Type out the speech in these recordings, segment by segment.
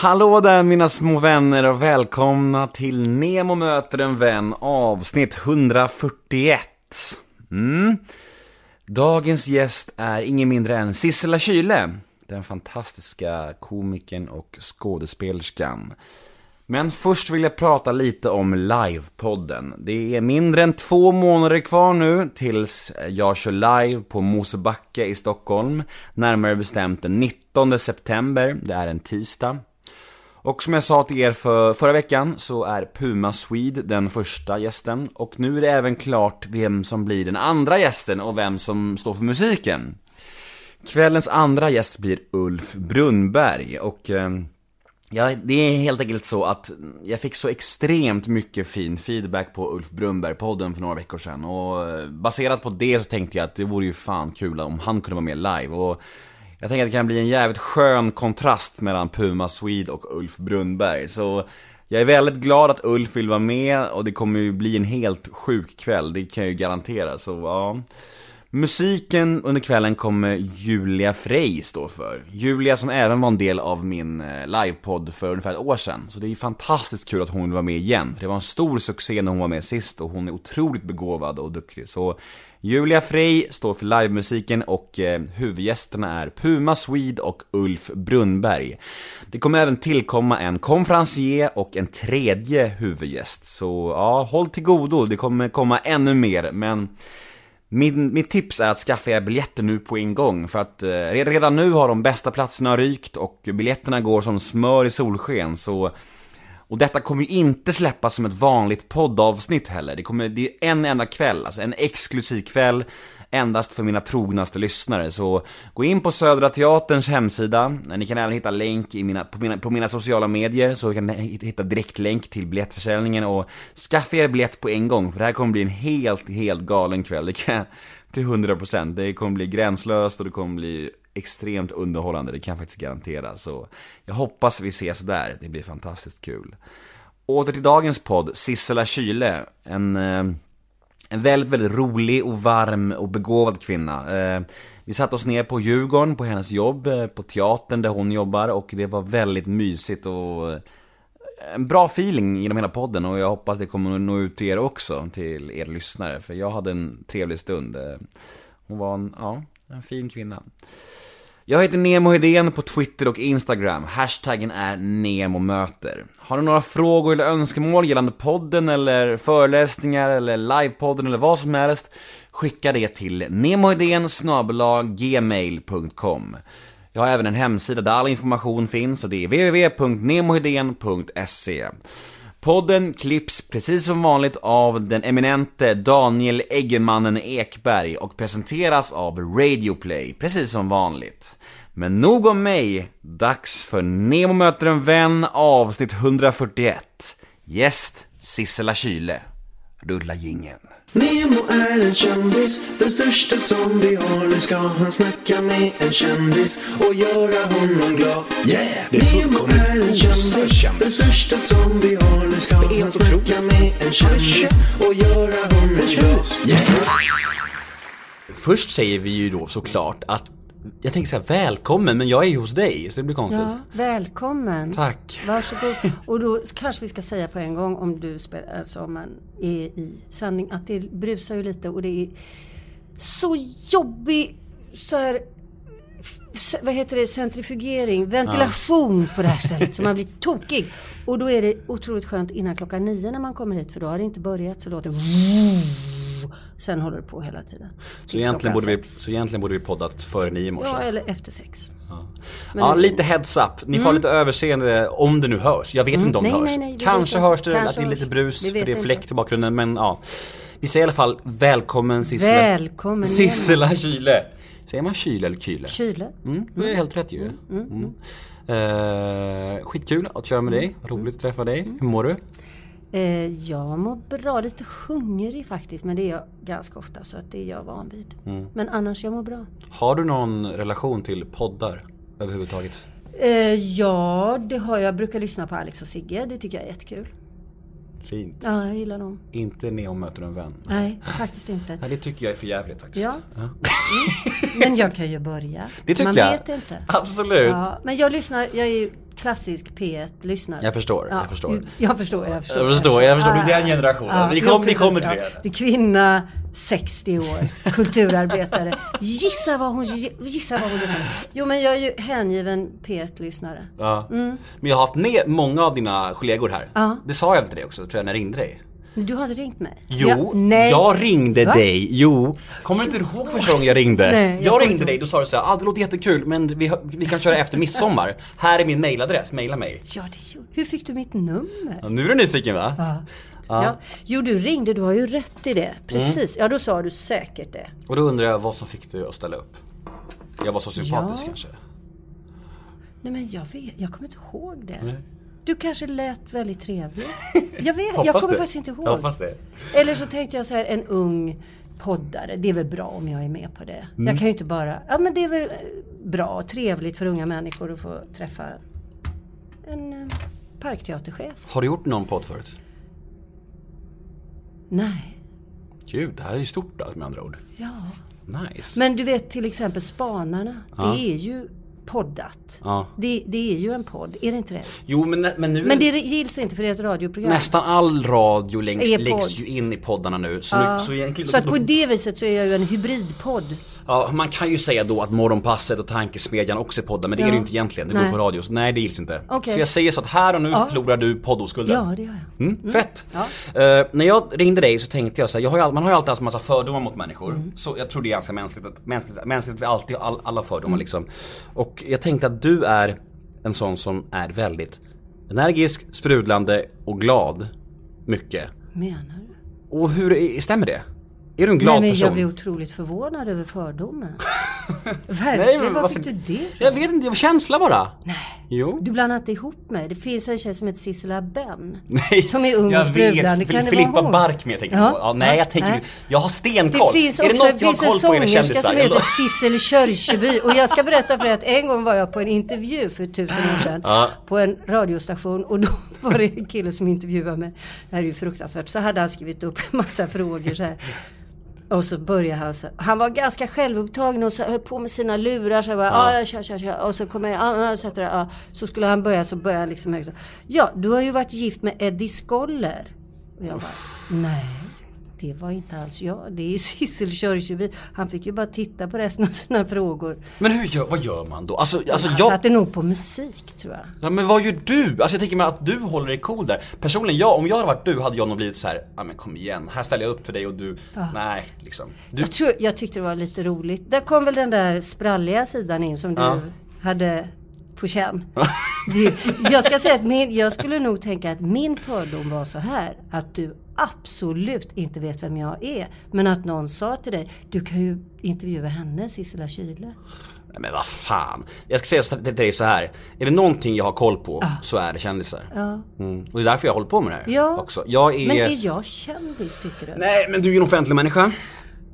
Hallå där mina små vänner och välkomna till Nemo möter en vän avsnitt 141. Mm. Dagens gäst är ingen mindre än Sissela Kyle, den fantastiska komikern och skådespelerskan. Men först vill jag prata lite om livepodden. Det är mindre än två månader kvar nu tills jag kör live på Mosebacke i Stockholm. Närmare bestämt den 19 september, det är en tisdag. Och som jag sa till er för förra veckan så är Puma Swede den första gästen. Och nu är det även klart vem som blir den andra gästen och vem som står för musiken. Kvällens andra gäst blir Ulf Brunnberg. Och eh, Ja, det är helt enkelt så att jag fick så extremt mycket fin feedback på Ulf Brunnberg-podden för några veckor sedan. Och eh, baserat på det så tänkte jag att det vore ju fan kul om han kunde vara med live. Och jag tänker att det kan bli en jävligt skön kontrast mellan Puma Swede och Ulf Brunnberg, så jag är väldigt glad att Ulf vill vara med och det kommer ju bli en helt sjuk kväll, det kan jag ju garantera, så ja. Musiken under kvällen kommer Julia Frey stå för. Julia som även var en del av min eh, livepodd för ungefär ett år sedan. Så det är fantastiskt kul att hon vill vara med igen. Det var en stor succé när hon var med sist och hon är otroligt begåvad och duktig. Så Julia Frey står för livemusiken och eh, huvudgästerna är Puma Swede och Ulf Brunnberg. Det kommer även tillkomma en konferencier och en tredje huvudgäst, så ja, håll till godo, det kommer komma ännu mer, men min, mitt tips är att skaffa er biljetter nu på en gång, för att eh, redan nu har de bästa platserna rykt och biljetterna går som smör i solsken, så och detta kommer ju inte släppas som ett vanligt poddavsnitt heller. Det kommer, det är en enda kväll, alltså en exklusiv kväll endast för mina trognaste lyssnare. Så gå in på Södra Teaterns hemsida, ni kan även hitta länk i mina, på, mina, på mina sociala medier, så kan ni hitta direktlänk till biljettförsäljningen och skaffa er biljett på en gång, för det här kommer bli en helt, helt galen kväll. Det kan jag till 100%. Det kommer bli gränslöst och det kommer bli extremt underhållande, det kan jag faktiskt garantera. Så jag hoppas vi ses där, det blir fantastiskt kul. Åter till dagens podd, Sissela Kyle, en, eh, en väldigt, väldigt rolig och varm och begåvad kvinna. Eh, vi satte oss ner på Djurgården, på hennes jobb, eh, på teatern där hon jobbar och det var väldigt mysigt och en bra feeling genom hela podden och jag hoppas det kommer att nå ut till er också, till er lyssnare, för jag hade en trevlig stund. Hon var en, ja, en fin kvinna. Jag heter Nemo Hedén på Twitter och Instagram. Hashtaggen är NEMOMÖTER. Har du några frågor eller önskemål gällande podden eller föreläsningar eller livepodden eller vad som helst, skicka det till nemohedén gmail.com. Jag har även en hemsida där all information finns och det är www.nemohedén.se. Podden klipps precis som vanligt av den eminente Daniel Eggemannen Ekberg och presenteras av Radioplay, precis som vanligt. Men nog om mig, dags för Nemo möter en vän avsnitt 141. Gäst Sissela Kyle. Rulla gingen. Nemo är en kändis, den största som vi har. Nu ska han snacka med en kändis och göra honom glad. Yeah! Det är Nemo är en kändis, kändis. den största som vi har. Nu ska han snacka med en kändis och göra honom glad. Yeah! Först säger vi ju då såklart att jag tänker säga välkommen, men jag är ju hos dig, så det blir konstigt. Ja, välkommen. Tack. Varsågod. Och då kanske vi ska säga på en gång om du spelar, alltså om man är i sändning, att det brusar ju lite och det är så jobbig så här vad heter det, centrifugering, ventilation på det här stället så man blir tokig. Och då är det otroligt skönt innan klockan nio när man kommer hit för då har det inte börjat så låter det Sen håller det på hela tiden. Så egentligen, borde vi, så egentligen borde vi poddat före nio i morse. Ja, eller efter sex. Men Ja, det- lite heads up. Ni får ha lite överseende om det nu hörs. Jag vet inte om Mm. Nej, det hörs. nej, nej, det Kanske hörs det, Kanske att det är lite brus, för det är fläkt i bakgrunden, men ja. Vi säger i alla fall välkommen Sissela. Välkommen Sissela Kyle. Säger man Kyle eller Kyle? Kyle. Mm, det är helt rätt ju. Mm. Eh, skitkul att köra med dig, roligt att träffa dig. Hur mår du? Eh, jag mår bra, lite hungrig faktiskt men det är jag ganska ofta så att det är jag van vid. Mm. Men annars jag mår bra. Har du någon relation till poddar överhuvudtaget? Eh, ja, det har jag. Jag brukar lyssna på Alex och Sigge. Det tycker jag är jättekul. Fint. Ja, jag gillar dem. Inte Neo möter en vän. Nej, faktiskt inte. Nej, det tycker jag är för jävligt faktiskt. Ja. Men jag kan ju börja. Det tycker Man jag. vet inte. Absolut. Ja, men jag lyssnar, jag är ju klassisk P1-lyssnare. Jag förstår, jag förstår. Jag förstår, jag förstår. Jag förstår, jag förstår. Du är den generationen. Vi kom- vi kommer till ja. det. Det är kvinna, 60 år, kulturarbetare. Gissa vad hon, gissa vad hon lyssnar Jo men jag är ju hängiven P1-lyssnare. Ja. Men jag har haft med många av dina kollegor här. Ja. Det sa jag väl till dig också, tror jag, när jag ringde dig. Du har inte ringt mig? Jo, Ja, nej. jag ringde Va? dig. Jo. Kommer du inte ihåg första gången jag ringde? Nej, jag jag, ringde inte dig, då sa du såhär, ah, det låter jättekul men vi, vi kan köra efter midsommar. Här är min mailadress, maila mig. Ja, det gjorde Hur fick du mitt nummer? Ja, nu är du nyfiken va? Ja. Ja. Ja. Jo, du ringde, du har ju rätt i det. Precis. Ja, då sa du säkert det. Och då undrar jag vad som fick dig att ställa upp? Jag var så sympatisk Ja. kanske? Nej, men jag vet, jag kommer inte ihåg det. Nej. Du kanske lät väldigt trevlig. Jag vet, jag kommer det. faktiskt inte ihåg. Hoppas det. Eller så tänkte jag så här, en ung poddare. Det är väl bra om jag är med på det. Mm. Jag kan ju inte bara, ja men det är väl bra och trevligt för unga människor att få träffa en eh, parkteaterchef. Har du gjort någon podd förut? Nej. Gud, det här är ju stort med andra ord. Ja. Nice. Men du vet till exempel Spanarna. Det är ju poddat. Ja. Det, det är ju en podd, är det inte det? Jo men, men nu Men det gills inte för det är ett radioprogram. Nästan all radio läggs podd. ju in i poddarna nu. Så, nu, så egentligen... Så att på det viset så är jag ju en hybridpodd. Ja, man kan ju säga då att Morgonpasset och Tankesmedjan också är poddar, men det är Ja. det ju inte egentligen. Det Nej. går på radio. Så nej, det gills inte. Okej. Så jag säger så att här och nu Ja. förlorar du poddoskulden. Ja, det gör jag. Mm, Fett! Ja. Eh, när jag ringde dig så tänkte jag så här, jag har ju, man har ju alltid en massa fördomar mot människor. Mm. Så jag tror det är ganska mänskligt att, mänskligt, mänskligt att vi alltid har all, alla fördomar Mm. liksom. Och jag tänkte att du är en sån som är väldigt energisk, sprudlande och glad. Mycket. Menar du? Och hur, är- stämmer det? Är du en glad Nej, men person? jag blir otroligt förvånad över fördomen. Verkligen, Nej, men var varför- fick du det ifrån? Jag vet inte, det var känsla bara. Nej. Jo. Du blandar inte ihop mig. Det finns en tjej som heter Sissela Benn. Nej, som är ung jag och sprudlande. Kan det Filippa vara hon? Barkman tänker jag på. Ja, nej, jag tänker nej. Jag har stenkoll. Det finns är det också något det jag finns har en koll på är det kändisar. som heter Sissel Kyrkjeby. Och jag ska berätta för dig att en gång var jag på en intervju för tusen år sedan. Ja. På en radiostation. Och då var det en kille som intervjuade mig. Det här är ju fruktansvärt. Så hade han skrivit upp en massa frågor så här. Och så började han så Han var ganska självupptagen och så höll på med sina lurar. Så jag bara, ja, kör, kör, kör. Och så kom jag, ja, ja, så, ja. så skulle han börja, så började han liksom högt. Ja, du har ju varit gift med Eddie Skoller. Och jag bara, nej. Det var inte alls jag. Det är Sissel Kyrkjeby. Han fick ju bara titta på resten av sina frågor. Men hur gör, vad gör man då? Alltså, alltså Han jag... satte nog på musik tror jag. Ja, men vad gör du? Alltså jag tänker mig att du håller dig cool där. Personligen, jag, om jag hade varit du hade jag nog blivit så här, ja men kom igen, här ställer jag upp för dig och du, nej liksom. Du, Jag, tror, jag tyckte det var lite roligt. Där kom väl den där spralliga sidan in som du Ja. hade på känn. Jag ska säga att min, jag skulle nog tänka att min fördom var så här. Att du absolut inte vet vem jag är. Men att någon sa till dig, du kan ju intervjua henne, Sissela Kyle. nej, men vad fan. Jag ska säga till dig så här. är det någonting jag har koll på så är det kändisar. Ja. Mm. Och det är därför jag håller på med det här Ja. också. Jag är... Men är jag kändis tycker du? Nej men du är ju en offentlig människa.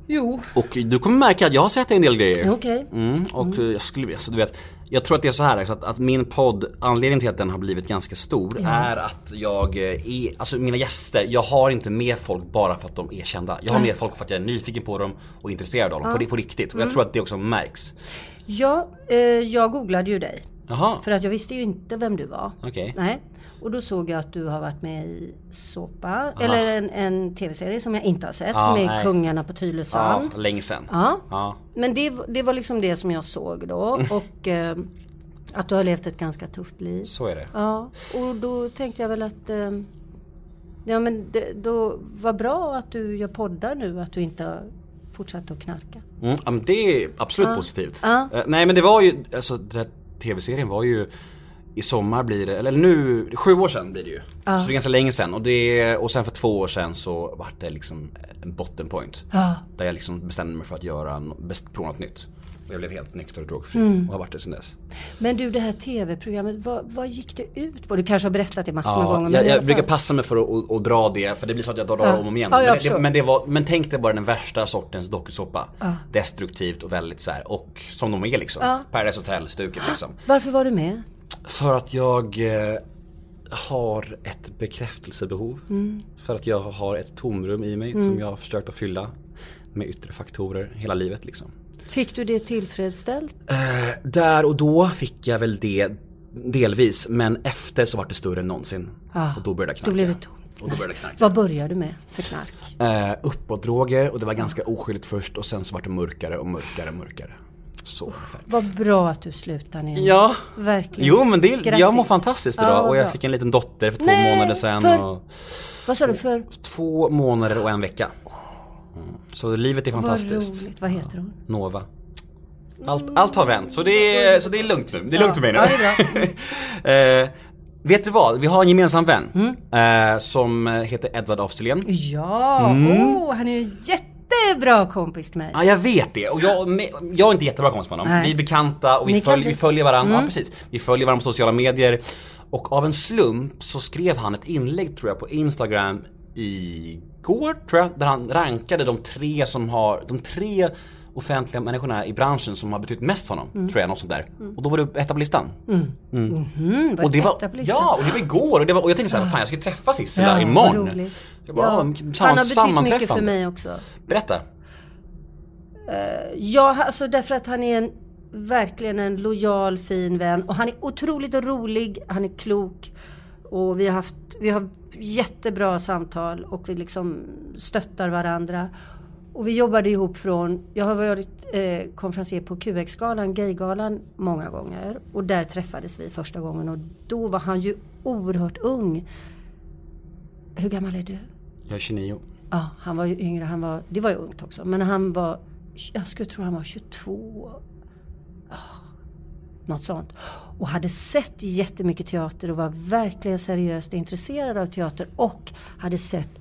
Jo. Och du kommer märka att jag har sett en del grejer. Okej. Mm, och eh, jag skulle vilja, så du vet, jag tror att det är så här att, att min podd, anledningen till att den har blivit ganska stor är att jag eh, är, alltså mina gäster, jag har inte med folk bara för att de är kända. Jag har med folk för att jag är nyfiken på dem och intresserad av dem, på, det, på riktigt. Och jag tror att det också märks. Ja, eh, jag googlade ju dig. Jaha, För att jag visste ju inte vem du var. okej. Nej. Och då såg jag att du har varit med i Såpa, eller en, en tv-serie som jag inte har sett, Ja, som är nej. Kungarna på Ja, Tylösand. länge sen. Ja. Ja. Men det, det var liksom det som jag såg då. Och eh, att du har levt ett ganska tufft liv. Så är det. Ja, och då tänkte jag väl att eh, Ja men det, då var bra att du gör poddar nu, att du inte har fortsatt att knarka. Mm, ja, det är absolut positivt. Ja. Eh, nej men det var ju, alltså den här tv-serien var ju i sommar blir det, eller nu, sju år sedan blir det ju. Så det är ganska länge sedan och, det, och sen för två år sedan så vart det liksom en bottom point. Ja. Där jag liksom bestämde mig för att göra, prova något nytt. Och jag blev helt nykter och drogfri Mm. och har varit det sedan dess. Men du det här tv-programmet, vad, vad gick det ut på? Du kanske har berättat det massor med Ja, gånger. men jag, jag brukar passa mig för att, att, att dra det för det blir så att jag drar Ja. om och om igen. Ja, men, det, men, det var, men tänk dig bara den värsta sortens dokusåpa. Destruktivt och väldigt så här, och som de är liksom. Ja. Paradise Hotel-stuket liksom. Varför var du med? För att jag eh, har ett bekräftelsebehov. Mm. För att jag har ett tomrum i mig som jag har försökt att fylla med yttre faktorer hela livet liksom. Fick du det tillfredsställt? Eh, där och då fick jag väl det delvis, men efter så var det större än någonsin. Och då började jag knarka. Då blev det tomt. Och då började jag knarka. Vad började du med för knark? Eh, uppåtdroger och det var ganska oskyldigt först och sen så var det mörkare och mörkare och mörkare. Så ungefär. Vad bra att du slutade ner. Ja, Verkligen. jo men det, jag Grattis. mår fantastiskt idag Ja, och vad jag bra. fick en liten dotter för två Nej, månader sedan. för- Och Vad sa du för? två månader och en vecka. Mm. Så livet är Vad fantastiskt. roligt. Vad heter hon? Nova. Allt, allt har vänt, så det, är, så det är lugnt nu. Det är lugnt med mig nu. Ja, det är eh, vet du vad? Vi har en gemensam vän. Mm. Eh, som heter Edvard af. Ja, Mm. oh, han är en jättebra kompis till mig. Ja jag vet det och jag, jag är inte jättebra kompis med honom. Nej. Vi är bekanta och vi, följ, bli. Mm. vi följer varandra. Ja, precis. Vi följer varandra på sociala medier. Och av en slump så skrev han ett inlägg tror jag på Instagram igår tror jag. Där han rankade de tre som har, de tre offentliga människorna i branschen som har betytt mest för honom. Mm. Tror jag, något sånt där. Och då var du etta på listan. Mm, Och det var, etta på listan. ja, och det var igår och, det var, och jag tänkte såhär, fan jag ska träffa Sissela vad imorgon. Jag bara, Ja, ja. han har betytt mycket för mig också. Berätta. Ja, alltså därför att han är en, verkligen en lojal, fin vän. Och han är otroligt rolig, han är klok. Och vi har haft, vi har jättebra samtal och vi liksom stöttar varandra. Och vi jobbade ihop från, jag har varit eh, konferencier på QX-galan, Gaygalan, många gånger. Och där träffades vi första gången och då var han ju oerhört ung. Hur gammal är du? Jag är 29. Ja, han var ju yngre. Han var, det var ju ungt också. Men han var, jag skulle tro han var 22. Ja, något sånt. Och hade sett jättemycket teater och var verkligen seriöst intresserad av teater. Och hade sett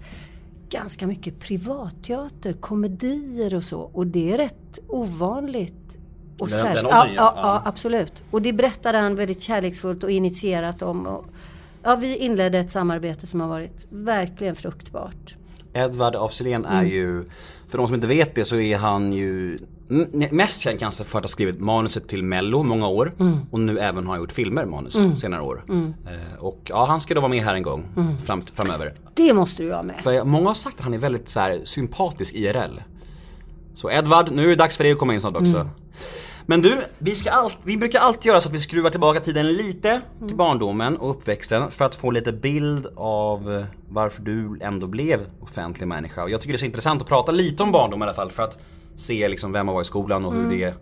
ganska mycket privatteater, komedier och så. Och det är rätt ovanligt. Och Den- den åldern, ja, ja. ja, absolut. Och det berättade han väldigt kärleksfullt och initierat om. Och, ja, vi inledde ett samarbete som har varit verkligen fruktbart. Edvard af Mm. är ju, för de som inte vet det så är han ju mest känd kanske för att ha skrivit manuset till Mello många år Mm. och nu även har gjort filmer manus senare år. Eh, och ja, han ska då vara med här en gång Mm. fram, framöver. Det måste du ha med. För många har sagt att han är väldigt så här, sympatisk IRL. Så Edvard, nu är det dags för dig att komma in snart också. Men du, vi, ska allt, vi brukar alltid göra så att vi skruvar tillbaka tiden lite Mm. till barndomen och uppväxten för att få lite bild av eh, varför du ändå blev offentlig människa. Och jag tycker det är så intressant att prata lite om barndom i alla fall för att se liksom vem man var i skolan och hur Mm. det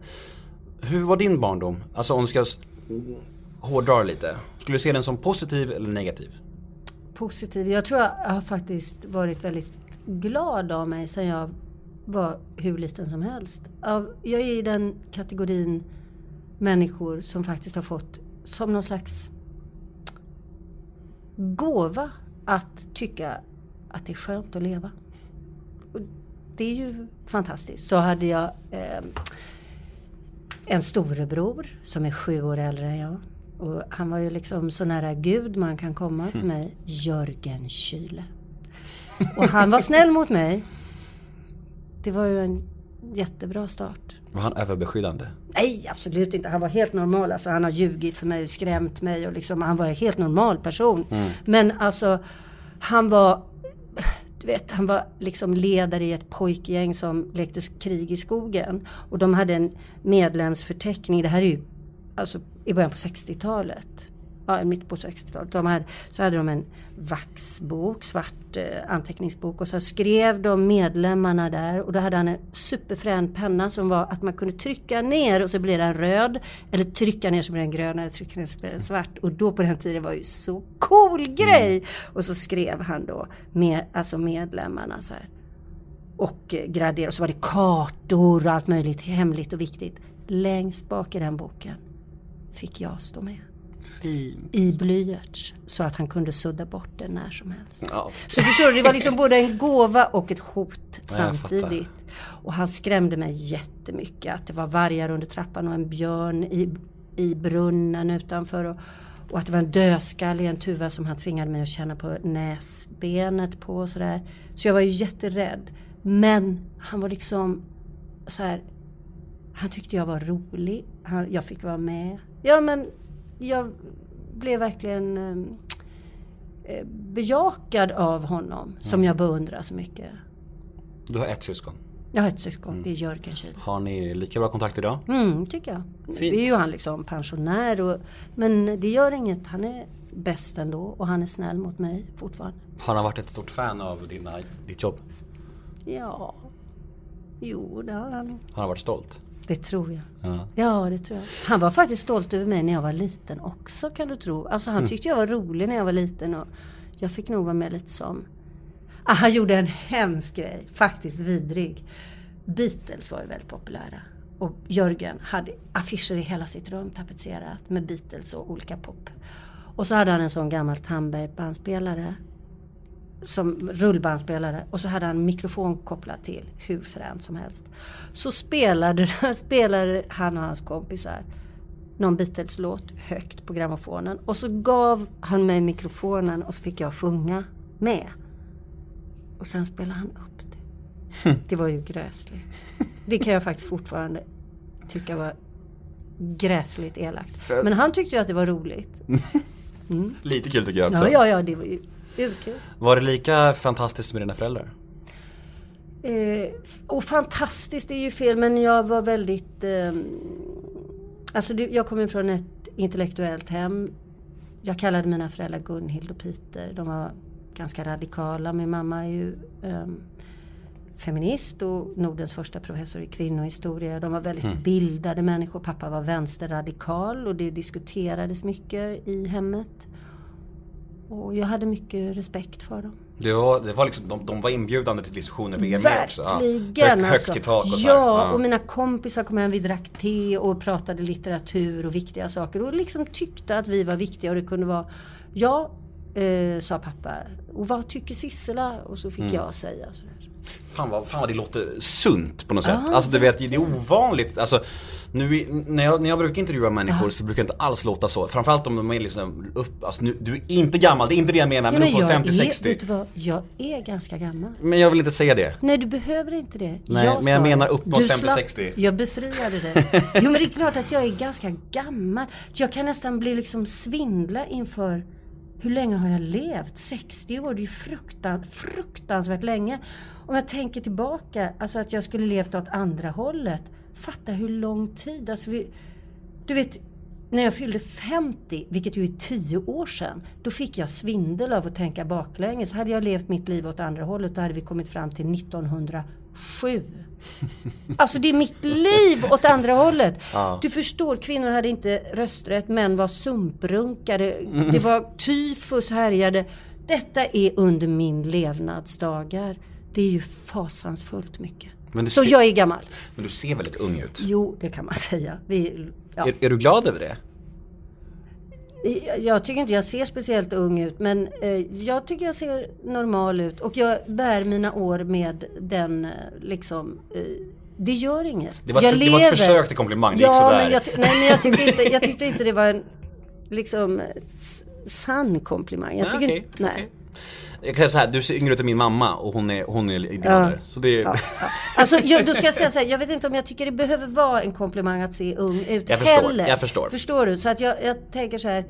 Hur var din barndom? Alltså om du ska hårdra lite. Skulle du se den som positiv eller negativ? Positiv. Jag tror jag har faktiskt varit väldigt glad av mig sen jag var hur liten som helst. Jag är i den kategorin människor som faktiskt har fått som någon slags gåva att tycka att det är skönt att leva. Och det är ju fantastiskt. Så hade jag eh, en storebror som är sju år äldre än jag. Och han var ju liksom så nära Gud man kan komma för mig. Jörgen Kyle. Och han var snäll mot mig. Det var ju en jättebra start. Var han överbeskyddande? Nej, absolut inte. Han var helt normal. Alltså, han har ljugit för mig och skrämt mig. Och liksom, han var en helt normal person. Men alltså, han var... Du vet, han var liksom ledare i ett pojkgäng som lekte krig i skogen. Och de hade en medlemsförteckning. Det här är ju alltså, i början på 60-talet. Ja, mitt på 60-talet. De hade, så hade de en vaxbok, svart eh, anteckningsbok och så skrev de medlemmarna där och då hade han en superfrän penna som var att man kunde trycka ner och så blev den röd eller trycka ner så blev den grön eller trycka ner så blev den svart och då på den tiden var ju så cool grej! Och så skrev han då med, alltså medlemmarna så här och eh, graderade och så var det kartor och allt möjligt hemligt och viktigt. Längst bak i den boken fick jag stå med Fin. i blyerts så att han kunde sudda bort det när som helst. Ja. Så förstår du, det var liksom både en gåva och ett hot samtidigt. Och han skrämde mig jättemycket. Att det var vargar under trappan och en björn i, i brunnen utanför. Och, och att det var en dödskalle i en tuva som han tvingade mig att känna på näsbenet på och sådär. Så jag var ju jätterädd. Men han var liksom så här. Han tyckte jag var rolig. Han, jag fick vara med. Ja men jag blev verkligen eh, eh, bejakad av honom. Som jag beundrar så mycket. Du har ett syskon. Jag har ett syskon, det är Jörgen Kyhl. Har ni lika bra kontakt idag? Mm, tycker jag. Nu är ju han liksom pensionär och, men det gör inget. Han är bäst ändå och han är snäll mot mig fortfarande. Har han varit ett stort fan av dina, ditt jobb? Ja, jo det har han. Har han varit stolt? Det tror jag. Ja. Ja, det tror jag. Han var faktiskt stolt över mig när jag var liten också kan du tro. Alltså han tyckte jag var rolig när jag var liten och jag fick nog vara med lite som... Ah, han gjorde en hemsk grej, faktiskt vidrig. Beatles var ju väldigt populära. Och Jörgen hade affischer i hela sitt rum tapetserat med Beatles och olika pop. Och så hade han en sån gammal Tandberg-bandspelare som rullbandspelare och så hade han mikrofon kopplad till hur fränt som helst. Så spelade, spelade han och hans kompisar någon Beatles-låt högt på grammofonen och så gav han mig mikrofonen och så fick jag sjunga med. Och sen spelade han upp det. Det var ju gräsligt. Det kan jag faktiskt fortfarande tycka var gräsligt elakt. Men han tyckte ju att det var roligt. Lite kul tycker jag också. Ja, ja, ja, det var ju urkul. Var det lika fantastiskt med dina föräldrar? Eh, och fantastiskt är ju fel, men jag var väldigt... Eh, alltså det, jag kommer från ett intellektuellt hem. Jag kallade mina föräldrar Gunhild och Peter. De var ganska radikala. Min mamma är ju eh, feminist och Nordens första professor i kvinnohistoria. De var väldigt bildade människor. Pappa var vänsterradikal och det diskuterades mycket i hemmet. Och jag hade mycket respekt för dem. Det var, det var liksom, de, de var inbjudande till diskussioner för er också. Ja. Verkligen Högt, högt alltså. i tak och så ja, och mina kompisar kom hem, vi drack te och pratade litteratur och viktiga saker. Och liksom tyckte att vi var viktiga och det kunde vara Ja, eh, sa pappa. Och vad tycker Sissela? Och så Mm. fick jag säga sådär. Fan vad, fan vad det låter sunt på något sätt. Ah, alltså du vet, det är ovanligt. Alltså, nu, när, jag, när jag brukar intervjua människor så brukar det inte alls låta så. Framförallt om de är liksom upp, alltså nu, du är inte gammal, det är inte det jag menar, men Ja, upp på jag, är, 50-60. vet du vad? jag är ganska gammal. Men jag vill inte säga det. Nej, du behöver inte det. Nej, men jag menar uppåt Du 50-60. slapp- Jag befriade dig. Jo, men det är klart att jag är ganska gammal. Jag kan nästan bli liksom svindla inför hur länge har jag levt? 60 år, det är ju fruktan, fruktansvärt länge. Om jag tänker tillbaka, alltså att jag skulle levt åt andra hållet. Fatta hur lång tid. Alltså vi, du vet, när jag fyllde 50, vilket ju är 10 år sedan, då fick jag svindel av att tänka baklänges. Hade jag levt mitt liv åt andra hållet, då hade vi kommit fram till 1907. Alltså det är mitt liv åt andra hållet. Du förstår, kvinnor hade inte rösträtt, män var sumprunkare, det var tyfus härjade. Detta är under min levnadsdagar. Det är ju fasansfullt mycket. Så ser- jag är gammal. Men du ser väldigt ung ut. Jo, det kan man säga. Vi, ja. Är, är du glad över det? Jag- Jag tycker inte jag ser speciellt ung ut men eh, jag tycker jag ser normal ut och jag bär mina år med den eh, liksom eh, det gör inget. Det var ett jag för- det var ett försök till komplimang, det gick ja, sådär. men jag, nej, men jag tyckte, inte, jag tyckte inte det var en liksom eh, sann komplimang. Jag tycker okej, inte, nej. okej. Jag kan säga så här, du ser yngre ut än min mamma och hon är, hon är i din Ja. ålder. Så det är... Alltså, jag, då ska jag säga så här, jag vet inte om jag tycker det behöver vara en komplimang att se ung ut Jag förstår, heller. jag förstår. Förstår du? Så att jag, jag tänker så här,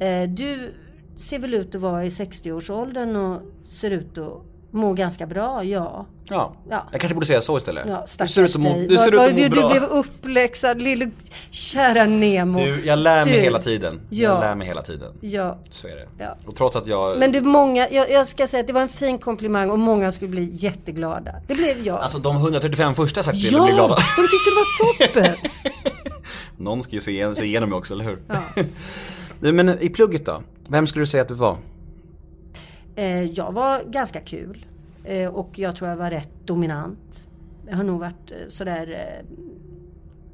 eh, du ser väl ut att vara i 60-årsåldern och ser ut att må ganska bra, ja. Ja. Ja. Jag kanske borde säga så istället. Ja, du ser ut att må, dig. du ser ut Var- att må var- bra. Du blev uppläxad, lille kära Nemo. Du, jag lär mig Du. hela tiden. Ja. Jag lär mig hela tiden. Ja. Så är det. Ja. Och trots att jag... Men du, många, jag, jag ska säga att det var en fin komplimang och många skulle bli jätteglada. Det blev jag. Alltså de 135 första sagt ja, blir glada. de tyckte det var toppen. Någon ska ju se, se igenom mig också, eller hur? Ja. Men i plugget då? Vem skulle du säga att du var? Eh, jag var ganska kul. Eh, och jag tror jag var rätt dominant. Jag har nog varit eh, sådär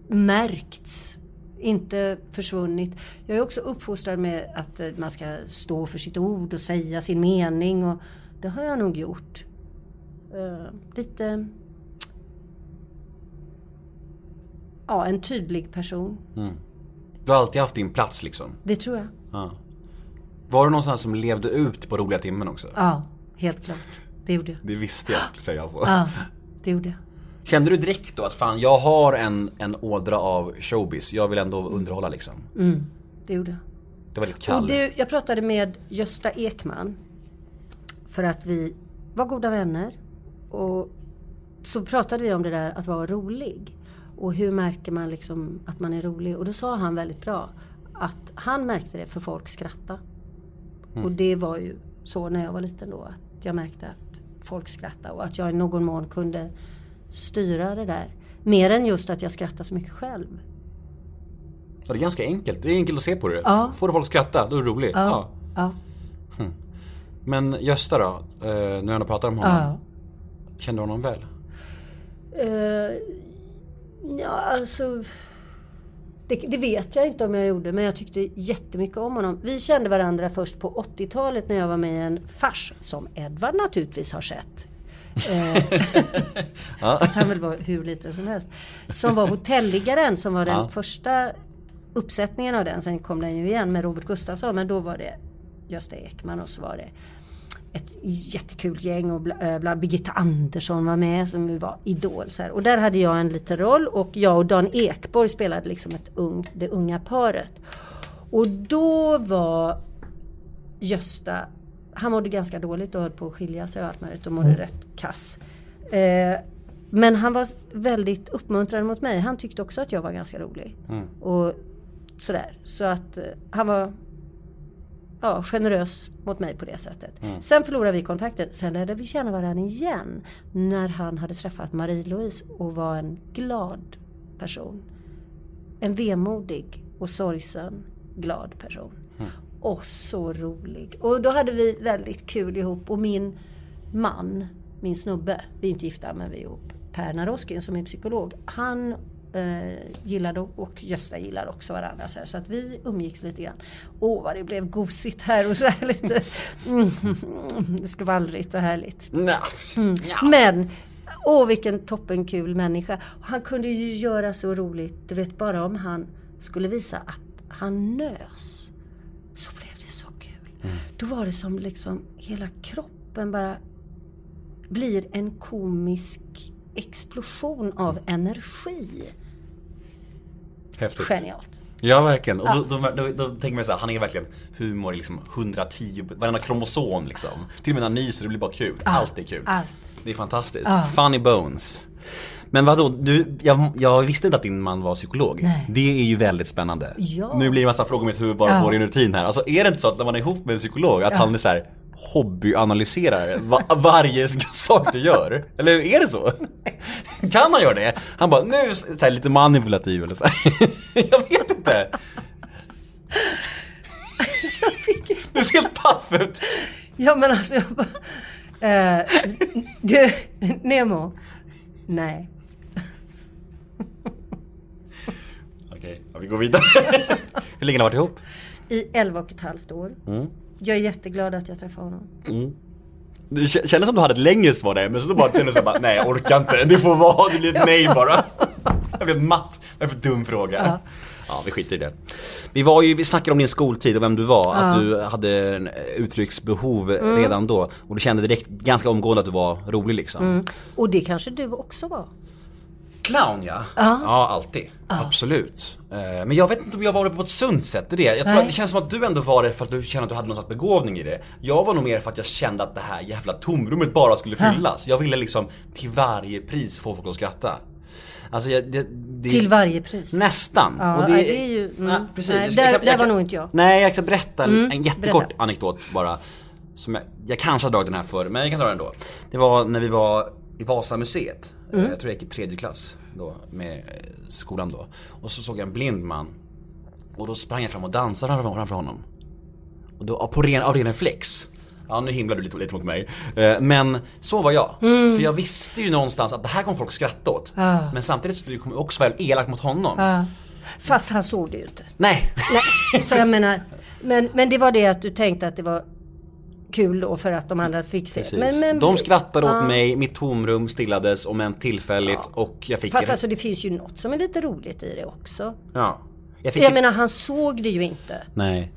märkts. Inte försvunnit. Jag är också uppfostrad med att man ska stå för sitt ord och säga sin mening. Och det har jag nog gjort. Eh, lite... Ja, en tydlig person. Du har alltid haft din plats liksom. Det tror jag. Ja. Var du någonstans som levde ut på roliga timmen också? Ja, helt klart. Det gjorde jag. Det visste jag skulle säga på. Ja, det gjorde jag. Kände du direkt då att fan, jag har en, en ådra av showbiz. Jag vill ändå underhålla liksom. Det gjorde jag. Det var lite Och kall. du, jag pratade med Gösta Ekman. För att vi var goda vänner. Och så pratade vi om det där att vara rolig. Och hur märker man liksom att man är rolig? Och då sa han väldigt bra att han märkte det för folk skratta. Och det var ju så när jag var liten då att jag märkte att folk skrattade och att jag i någon mån kunde styra det där. Mer än just att jag skrattar så mycket själv. Ja, det är ganska enkelt. Det är enkelt att se på det. Ja. Får du folk skratta, då är du rolig. Ja. Ja. Men Gösta då? Eh, nu när jag pratar om honom. ja. Kände du honom väl? Eh, ja, alltså... Det, det vet jag inte om jag gjorde, men jag tyckte jättemycket om honom. Vi kände varandra först på 80-talet när jag var med i en fars, som Edvard naturligtvis har sett. Eh, Fast han väl var hur liten som helst. Som var Hotelliggaren, som var den Ja. första uppsättningen av den. Sen kom den ju igen med Robert Gustafsson, men då var det Gösta Ekman och så var det ett jättekul gäng och bla- eh, bland Birgitta Andersson var med som var idol. Så här. Och där hade jag en liten roll och jag och Dan Ekborg spelade liksom ett ung, det unga paret. Och då var Gösta, han mådde ganska dåligt och höll på att skilja sig och allt möjligt och mådde rätt kass. Eh, men han var väldigt uppmuntrande mot mig. Han tyckte också att jag var ganska rolig. Och sådär. Så att eh, han var ja, generös mot mig på det sättet. Sen förlorade vi kontakten. Sen lärde vi känna varandra igen. När han hade träffat Marie-Louise och var en glad person. En vemodig och sorgsen glad person. Och så rolig. Och då hade vi väldigt kul ihop. Och min man, min snubbe, vi är inte gifta men vi är ihop. Per Naroskin som är psykolog. Han gillade och Gösta gillar också varandra. Så, här, så att vi umgicks lite grann. Åh vad det blev gosigt här och så här lite mm, skvallrigt och härligt. Nej. Men, åh vilken toppenkul människa. Han kunde ju göra så roligt, du vet bara om han skulle visa att han nös. Så blev det så kul. Då var det som liksom hela kroppen bara blir en komisk explosion av energi. Häftigt. Genialt. Ja, verkligen. Och då, då, då, då tänker man så här, han är verkligen humor i liksom 110, varenda kromosom liksom. Till och med när han nyser, det blir bara kul. Allt är kul. allt. Det är fantastiskt. Funny bones. Men vadå, du, jag, jag visste inte att din man var psykolog. Nej. Det är ju väldigt spännande. Ja. Nu blir det en massa frågor i mitt huvud bara Ja. på din rutin här. Alltså är det inte så att när man är ihop med en psykolog, att han är så här hobbyanalyserar va, varje sak du gör? Eller är det så? Kan han göra det? Han bara, nu så här, lite manipulativ eller så här. Jag vet inte. Du ser helt paff ut. Ja men alltså jag bara... Eh, du, Nemo. Nej. Okej, ja, vi går vidare. Hur länge har ni varit ihop? I 11 och ett halvt år. Jag är jätteglad att jag träffade honom. Det kä- kändes som du hade ett längre svar där, men så bara kändes det bara, nej jag orkar inte. Det får vara, det blir ett nej bara. Jag blev matt. Vad är för dum fråga? Ja. vi skiter i det. Vi var ju, vi snackade om din skoltid och vem du var, att du hade uttrycksbehov redan då. Och du kände direkt, ganska omgående att du var rolig liksom. Och det kanske du också var. Clown ja. Ja, alltid. Absolut. Eh, Men jag vet inte om jag var det på ett sunt sätt, det är det. Jag tror Nej. att det känns som att du ändå var det för att du kände att du hade någon slags begåvning i det. Jag var nog mer för att jag kände att det här jävla tomrummet bara skulle fyllas. Jag ville liksom till varje pris få folk att skratta. Alltså jag, det, det, Till varje pris. Nästan. Ja, Och nej, det är ju- mm. Ja, precis. Nej, Jag där- jag kan- där jag var kan- nog inte jag. Nej, jag ska berätta en, en jättekort berätta. anekdot bara. Som jag, jag kanske har dragit den här förr, men jag kan dra den ändå. Det var när vi var i Vasamuseet. Mm. Jag tror jag gick i tredje klass då, med eh, skolan då. Och så såg jag en blind man. Och då sprang jag fram och dansade framför honom. Och då, på ren, av ren reflex. Ja, nu himlar du lite, lite mot mig. Eh, Men så var jag. Mm. För jag visste ju någonstans att det här kommer folk skratta åt. Men samtidigt så du kommer också vara elak mot honom. Ja. Fast han såg det ju inte. Nej. Nej, så jag menar, men, men det var det att du tänkte att det var kul då för att de andra fick se. Men, men, de skrattade åt Ja. mig, mitt tomrum stillades om än tillfälligt och jag fick... Fast alltså det finns ju något som är lite roligt i det också. ja. Jag Jag menar han såg det ju inte. Nej.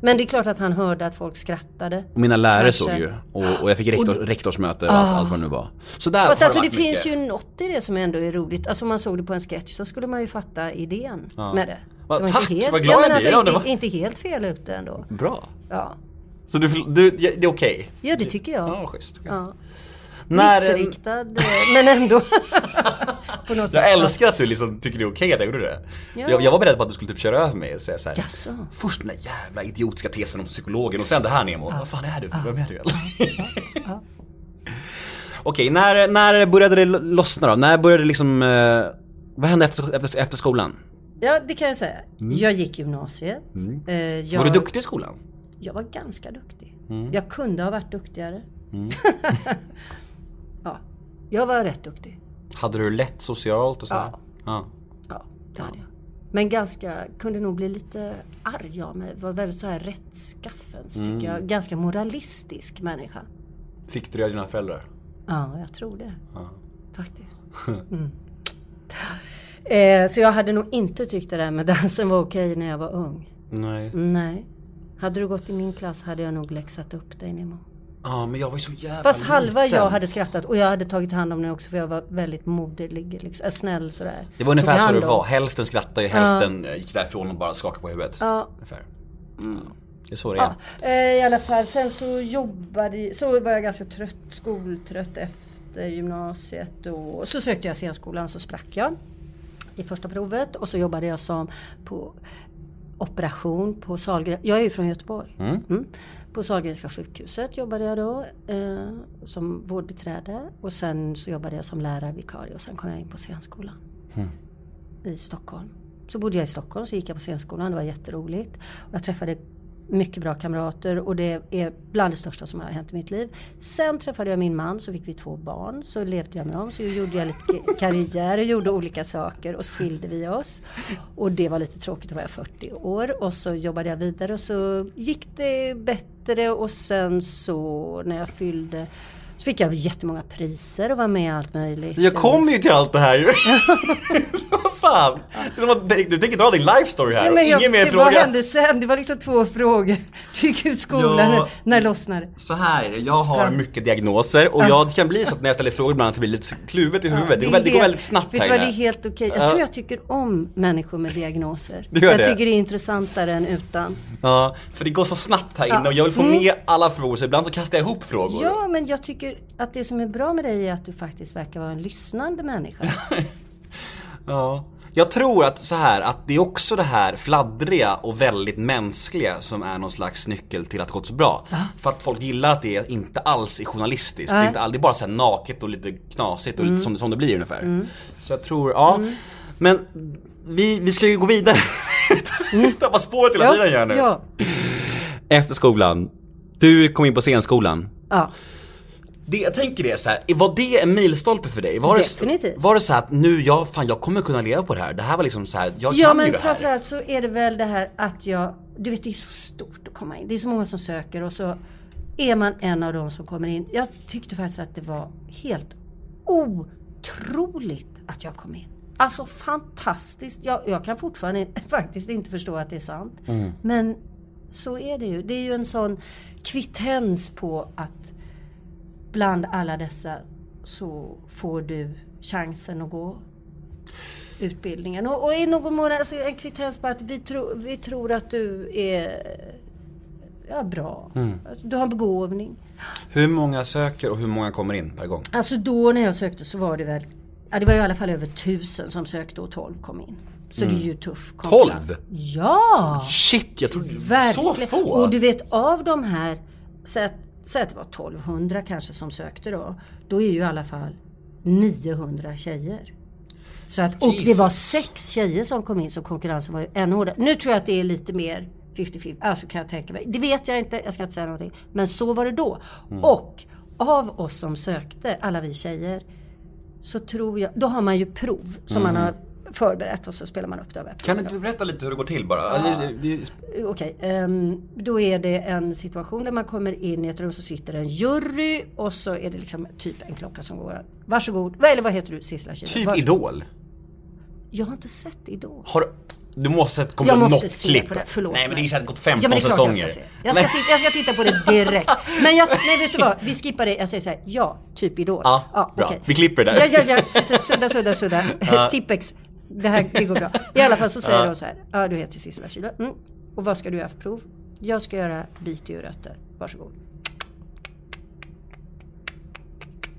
Men det är klart att han hörde att folk skrattade. Och mina lärare Kanske. såg ju. Och, och jag fick rektor, rektorsmöte och allt, allt vad det nu var. Så där Fast har alltså det varit finns mycket. ju något i det som ändå är roligt. Alltså om man såg det på en sketch så skulle man ju fatta idén med det. Va, det tack, inte helt, vad glad ja, jag alltså, blir. Ja, inte, det var- inte helt fel ute ändå. Bra. Ja, Så du, du ja, det är okej? ja det tycker jag. Ja, schysst. schysst. Ja. När- Missriktad, eh, men ändå. på något sätt. Jag älskar att du liksom tycker det är okej att jag gjorde det. Ja. Jag, jag var beredd på att du skulle typ köra över mig och säga såhär. Jaså? Först den där jävla idiotiska tesen om psykologen och sen det här Nemo. Vad fan är du? Vem är du egentligen? Okej, när, när började det lo- lossna då? När började det liksom... Eh, vad hände efter, efter, efter skolan? Ja, det kan jag säga. Jag gick gymnasiet. Eh, jag, Mm. Var du duktig i skolan? Jag var ganska duktig. Mm. Jag kunde ha varit duktigare. ja, jag var rätt duktig. Hade du lätt socialt och sådär? Ja. ja. Ja, det hade jag. Men ganska, kunde nog bli lite arg av mig. Var väldigt så här rättskaffens Mm. tycker jag. Ganska moralistisk människa. Fick du det av dina föräldrar? Ja, jag tror det. Faktiskt. Mm. Eh, så jag hade nog inte tyckt det där med dansen var okej när jag var ung. Nej. Nej. Hade du gått i min klass hade jag nog läxat upp dig Nemo. Ja, men jag var ju så jävla Fast halva liten. jag hade skrattat och jag hade tagit hand om den också för jag var väldigt moderlig, liksom, snäll sådär. Det var ungefär så det var. Hälften skrattade hälften eh, gick därifrån och bara skakade på huvudet. Ja. Ungefär. Ja. Det är så det är. Ja, eh, I alla fall, sen så jobbade så var jag ganska trött, skoltrött efter gymnasiet och så sökte jag scenskolan och så sprack jag i första provet och så jobbade jag som på operation på Sahlgren. Jag är ju från Göteborg. Mm. På Sahlgrenska sjukhuset jobbade jag då eh, som vårdbiträde och sen så jobbade jag som lärarvikarie och sen kom jag in på scenskolan i Stockholm. Så bodde jag i Stockholm så gick jag på scenskolan, det var jätteroligt. Och jag träffade mycket bra kamrater och det är bland det största som har hänt i mitt liv. Sen träffade jag min man, så fick vi två barn. Så levde jag med dem, så gjorde jag lite karriär och gjorde olika saker och så skilde vi oss. Och det var lite tråkigt, då var jag 40 år. Och så jobbade jag vidare och så gick det bättre och sen så när jag fyllde så fick jag jättemånga priser och var med i allt möjligt. Jag kommer ju till allt det här ju. Fan? Det är som att- Du tänker dra din life story här Nej, jag, ingen mer det, fråga. Vad hände sen? Det var liksom två frågor. Du gick ut skolan, Ja. när lossnade? Så här är det, jag har mycket diagnoser och jag, det kan bli så att när jag ställer frågor ibland att det blir lite kluvet i huvudet. det, går, väldigt- det går väldigt snabbt Vet här vad, det är helt okej. Jag Ja. tror jag tycker om människor med diagnoser. Du gör jag det? tycker det är intressantare än utan. Ja, för det går så snabbt här inne Ja. Mm. och jag vill få med alla frågor så ibland så kastar jag ihop frågor. Ja, men jag tycker att det som är bra med dig är att du faktiskt verkar vara en lyssnande människa. Ja. Jag tror att så här att det är också det här fladdriga och väldigt mänskliga som är någon slags nyckel till att det gått så bra. För att folk gillar att det inte alls är journalistiskt. Det är, inte all, det är bara så här naket och lite knasigt och Mm. lite som, som det blir ungefär. Så jag tror, ja. Men vi, vi ska ju gå vidare. Tappa spåret hela tiden gör nu. Mm. ja. Efter skolan. Du kom in på scenskolan. ja. Det, jag tänker det så här, var det en milstolpe för dig? Var det, Definitivt. Var det så att nu, jag, fan jag kommer kunna leva på det här. Det här var liksom så här, jag Ja kan ju men det här. framförallt så är det väl det här att jag, du vet det är så stort att komma in. Det är så många som söker och så är man en av dem som kommer in. Jag tyckte faktiskt att det var helt otroligt att jag kom in. Alltså fantastiskt. Jag, jag kan fortfarande faktiskt inte förstå att det är sant. Men så är det ju. Det är ju en sån kvittens på att bland alla dessa så får du chansen att gå utbildningen. Och, och i någon mån alltså en kvittens på att vi, tro, vi tror att du är ja, bra. Alltså, du har en begåvning. Hur många söker och hur många kommer in per gång? Alltså då när jag sökte så var det väl, ja det var i alla fall över tusen som sökte och 12 kom in. Så det är ju tuff konkurrens. 12? Ja! Shit, jag trodde Verkligen. så få! Och du vet av de här, säg att, säg att det var 1200 kanske som sökte då. Då är ju i alla fall 900 tjejer. Så att, och det var sex tjejer som kom in så konkurrensen var ju ännu hårdare. Nu tror jag att det är lite mer 50-50, alltså kan jag tänka mig. Det vet jag inte, jag ska inte säga någonting. Men så var det då. Mm. Och av oss som sökte, alla vi tjejer, så tror jag, då har man ju prov som man har förberett och så spelar man upp det. Kan du inte berätta lite hur det går till bara? Det- Okej, ehm, då är det en situation där man kommer in i ett rum så sitter en jury och så är det liksom typ en klocka som går. Varsågod, eller vad heter du Sissela? Typ Varsågod. Idol. Jag har inte sett Idol. Har du... Måste ha kommit Jag måste något se klipp. på det, förlåt Nej men det säkert gått 15 Ja men det är säsonger. jag ska se. Jag ska, titta, jag ska titta på det direkt. Men jag, nej vet du vad, vi skippar det. Jag säger så här, ja, typ Idol. Ja, bra. okej. Vi klipper det där. Ja, ja, ja. Sudda, sudda, sudda. Tippex. Det här, det går bra. I alla fall så säger Ja. de så här, ja du heter Sissela Kyle. Mm. Och vad ska du göra för prov? Jag ska göra bit i rötter. Varsågod.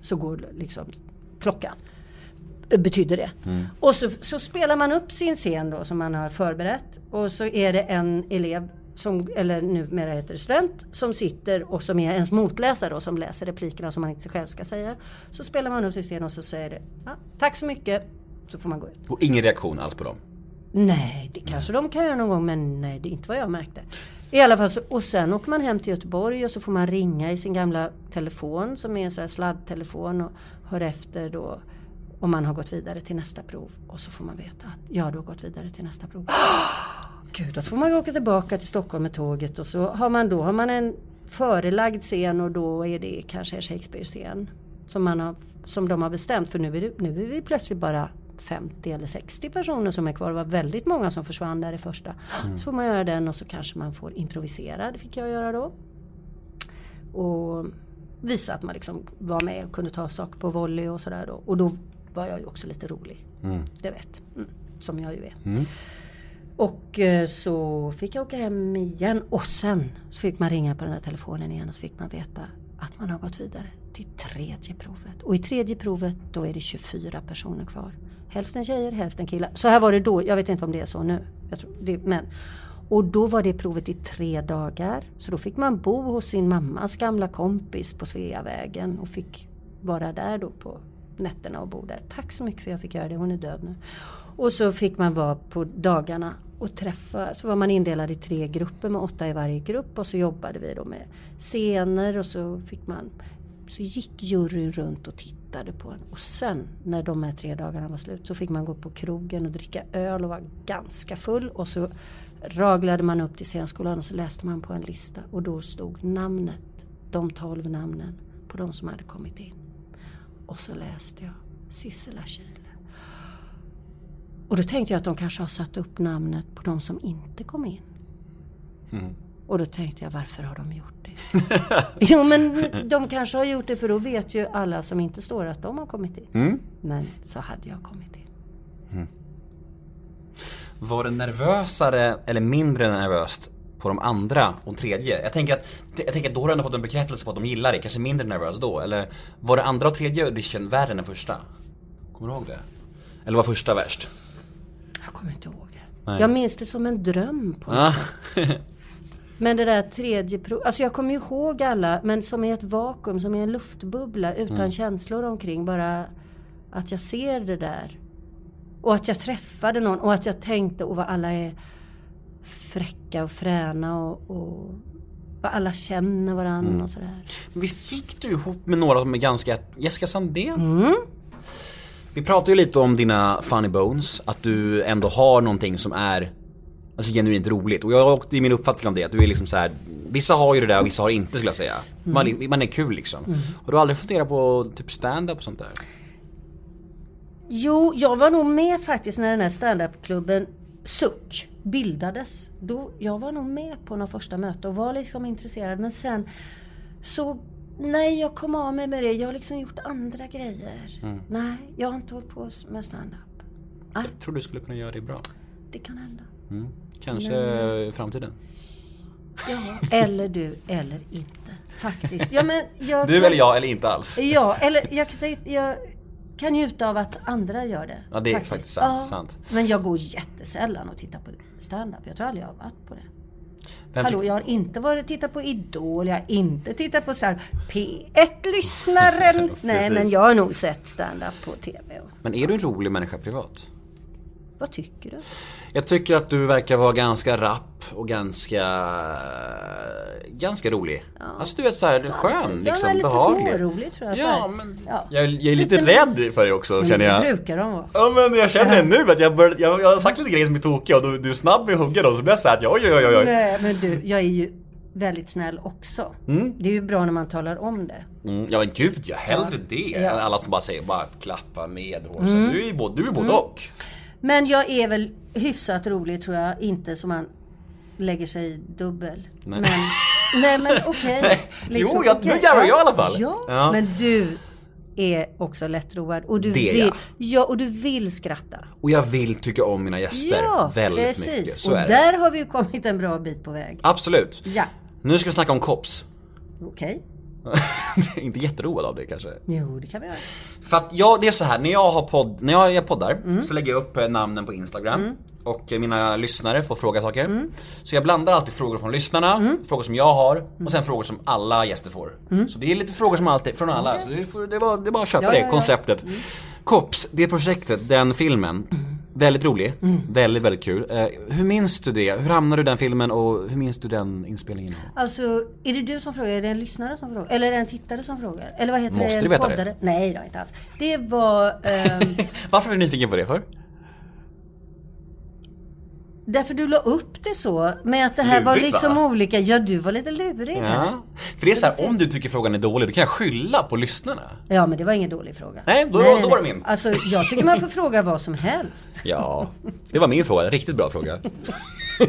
så går liksom klockan. Betyder det. Och så, så spelar man upp sin scen då som man har förberett. Och så är det en elev, som, eller numera heter det student, som sitter och som är ens motläsare och som läser replikerna som man inte själv ska säga. Så spelar man upp sin scen och så säger det ja, Tack så mycket. Så får man gå ut. Och ingen reaktion alls på dem. Nej, det kanske de kan göra någon gång men nej, det är inte vad jag märkte. I alla fall så, och sen åker man hem till Göteborg och så får man ringa i sin gamla telefon som är en sån här sladdtelefon och hör efter då om man har gått vidare till nästa prov. Och så får man veta att ja, du har gått vidare till nästa prov. Gud, och så får man åka tillbaka till Stockholm med tåget och så har man då har man en förelagd scen och då är det kanske en Shakespeare-scen. Som, man har, som de har bestämt för nu är, det, nu är vi plötsligt bara 50 eller 60 personer som är kvar. Det var väldigt många som försvann där i första. Så får man göra den och så kanske man får improvisera. Det fick jag göra då. Och visa att man liksom var med och kunde ta saker på volley och sådär då. Och då var jag ju också lite rolig. Det vet. Mm. Som jag ju är. Och eh, så fick jag åka hem igen och sen så fick man ringa på den här telefonen igen och så fick man veta att man har gått vidare till tredje provet. Och i tredje provet då är det 24 personer kvar. Hälften tjejer, hälften killar. Så här var det då, jag vet inte om det är så nu. Jag tror det, men. Och då var det provet i tre dagar. Så då fick man bo hos sin mammas gamla kompis på Sveavägen och fick vara där då på nätterna och bo där. Tack så mycket för att jag fick göra det, hon är död nu. Och så fick man vara på dagarna och träffa, så var man indelad i tre grupper med åtta i varje grupp och så jobbade vi då med scener och så fick man så gick juryn runt och tittade på en och sen när de här tre dagarna var slut så fick man gå på krogen och dricka öl och vara ganska full och så raglade man upp till scenskolan och så läste man på en lista och då stod namnet, de tolv namnen på de som hade kommit in. Och så läste jag Sissela Kyle. Och då tänkte jag att de kanske har satt upp namnet på de som inte kom in. Och då tänkte jag, varför har de gjort det? jo men de kanske har gjort det för då vet ju alla som inte står att de har kommit in. Men så hade jag kommit in. Var det nervösare eller mindre nervöst på de andra och tredje? Jag tänker att, jag tänker att då har du ändå fått en bekräftelse på att de gillar det, kanske mindre nervös då. Eller var det andra och tredje audition värre än den första? Kommer du ihåg det? Eller var första värst? Jag kommer inte ihåg det. Nej. Jag minns det som en dröm på något Ah. sätt. Men det där tredje prov, alltså jag kommer ihåg alla, men som i ett vakuum, som i en luftbubbla utan Mm. känslor omkring. Bara att jag ser det där. Och att jag träffade någon och att jag tänkte, och vad alla är fräcka och fräna och, och vad alla känner varandra Mm. och sådär. Visst gick du ihop med några som är ganska... Jessica Sandén? Vi pratade ju lite om dina funny bones, att du ändå har någonting som är Alltså genuint roligt. Och jag, det är min uppfattning om det, att du är liksom så här. Vissa har ju det där och vissa har inte skulle jag säga. Man, man är kul liksom. Har du aldrig funderat på typ stand-up och sånt där? Jo, jag var nog med faktiskt när den här standupklubben Suck bildades. Då, jag var nog med på någon första möte och var liksom intresserad. Men sen så, nej jag kom av mig med det. Jag har liksom gjort andra grejer. Nej, jag har inte hållit på med standup. Jag tror du skulle kunna göra det bra. det kan hända. Kanske i framtiden. Ja, eller du, eller inte. Faktiskt. Ja, men jag, Du eller jag eller inte alls. Ja, eller jag, kan- jag kan njuta av att andra gör det. Ja, det är faktiskt sant, sant. Men jag går jättesällan och tittar på stand-up. Jag tror aldrig jag har varit på det. Vem Hallå, jag har inte varit och tittat på Idol, jag har inte tittat på så här P1-lyssnaren. Nej, men jag har nog sett stand-up på TV. Men är du en rolig människa privat? Vad tycker du? Jag tycker att du verkar vara ganska rapp och ganska... Ganska rolig. Alltså du vet såhär skön liksom, ja, men lite behaglig. smårolig tror jag. Ja, men Ja. jag, jag är lite Lite- rädd för dig också känner Det jag. brukar de vara. Ja men jag känner nu att jag, bör, jag, jag har sagt lite grejer som är tokiga och du, du är snabb med att hugga då så blir jag såhär att oj oj oj oj. Nej, men du, jag är ju väldigt snäll också. Det är ju bra när man talar om det. Mm, ja men gud, jag hellre det Ja. Mm. än alla som bara säger bara klappa med hårsen. Du är ju både, du är både och. Men jag är väl hyfsat rolig tror jag. Inte som man lägger sig dubbel. Nej. Men, nej men okej. Liksom, Jo, jag- nu okej. garvar jag i alla fall. Ja, Ja. men du är också lättroad. Och du, Det vill, jag. ja, och du vill skratta. Och jag vill tycka om mina gäster Ja, väldigt precis. mycket. Så och där har vi ju kommit en bra bit på väg. Absolut. Ja, Nu ska vi snacka om kops. okej. inte jätteroad av det kanske. Jo, det kan vi göra. För att jag, det är så här, när jag har podd, när jag gör poddar Mm. så lägger jag upp eh, namnen på Instagram och eh, mina lyssnare får fråga saker. Mm. Så jag blandar alltid frågor från lyssnarna, frågor som jag har och sen frågor som alla gäster får. Så det är lite frågor som alltid, från alla. Så det, får, det, var, det är bara att köpa Ja, det ja, ja. konceptet. Kops, det projektet, den filmen. Väldigt rolig, Mm. väldigt, väldigt kul. Eh, hur minns du det? Hur hamnade du i den filmen och hur minns du den inspelningen? Alltså, är det du som frågar? Är det en lyssnare som frågar? Eller är det en tittare som frågar? Eller vad heter Måste det? En du veta det? Nej, då, inte alls. Det var... ehm, Varför är du nyfiken på det för? Därför du la upp det så. Med att det här var Lurigt, liksom va? olika. Ja, du var lite lurig. Ja. För det är så här, om du tycker frågan är dålig, då kan jag skylla på lyssnna. Ja, men det var ingen dålig fråga. Nej, då- då var det min. Alltså, jag tycker man får fråga vad som helst. Ja, det var min fråga. Riktigt bra fråga.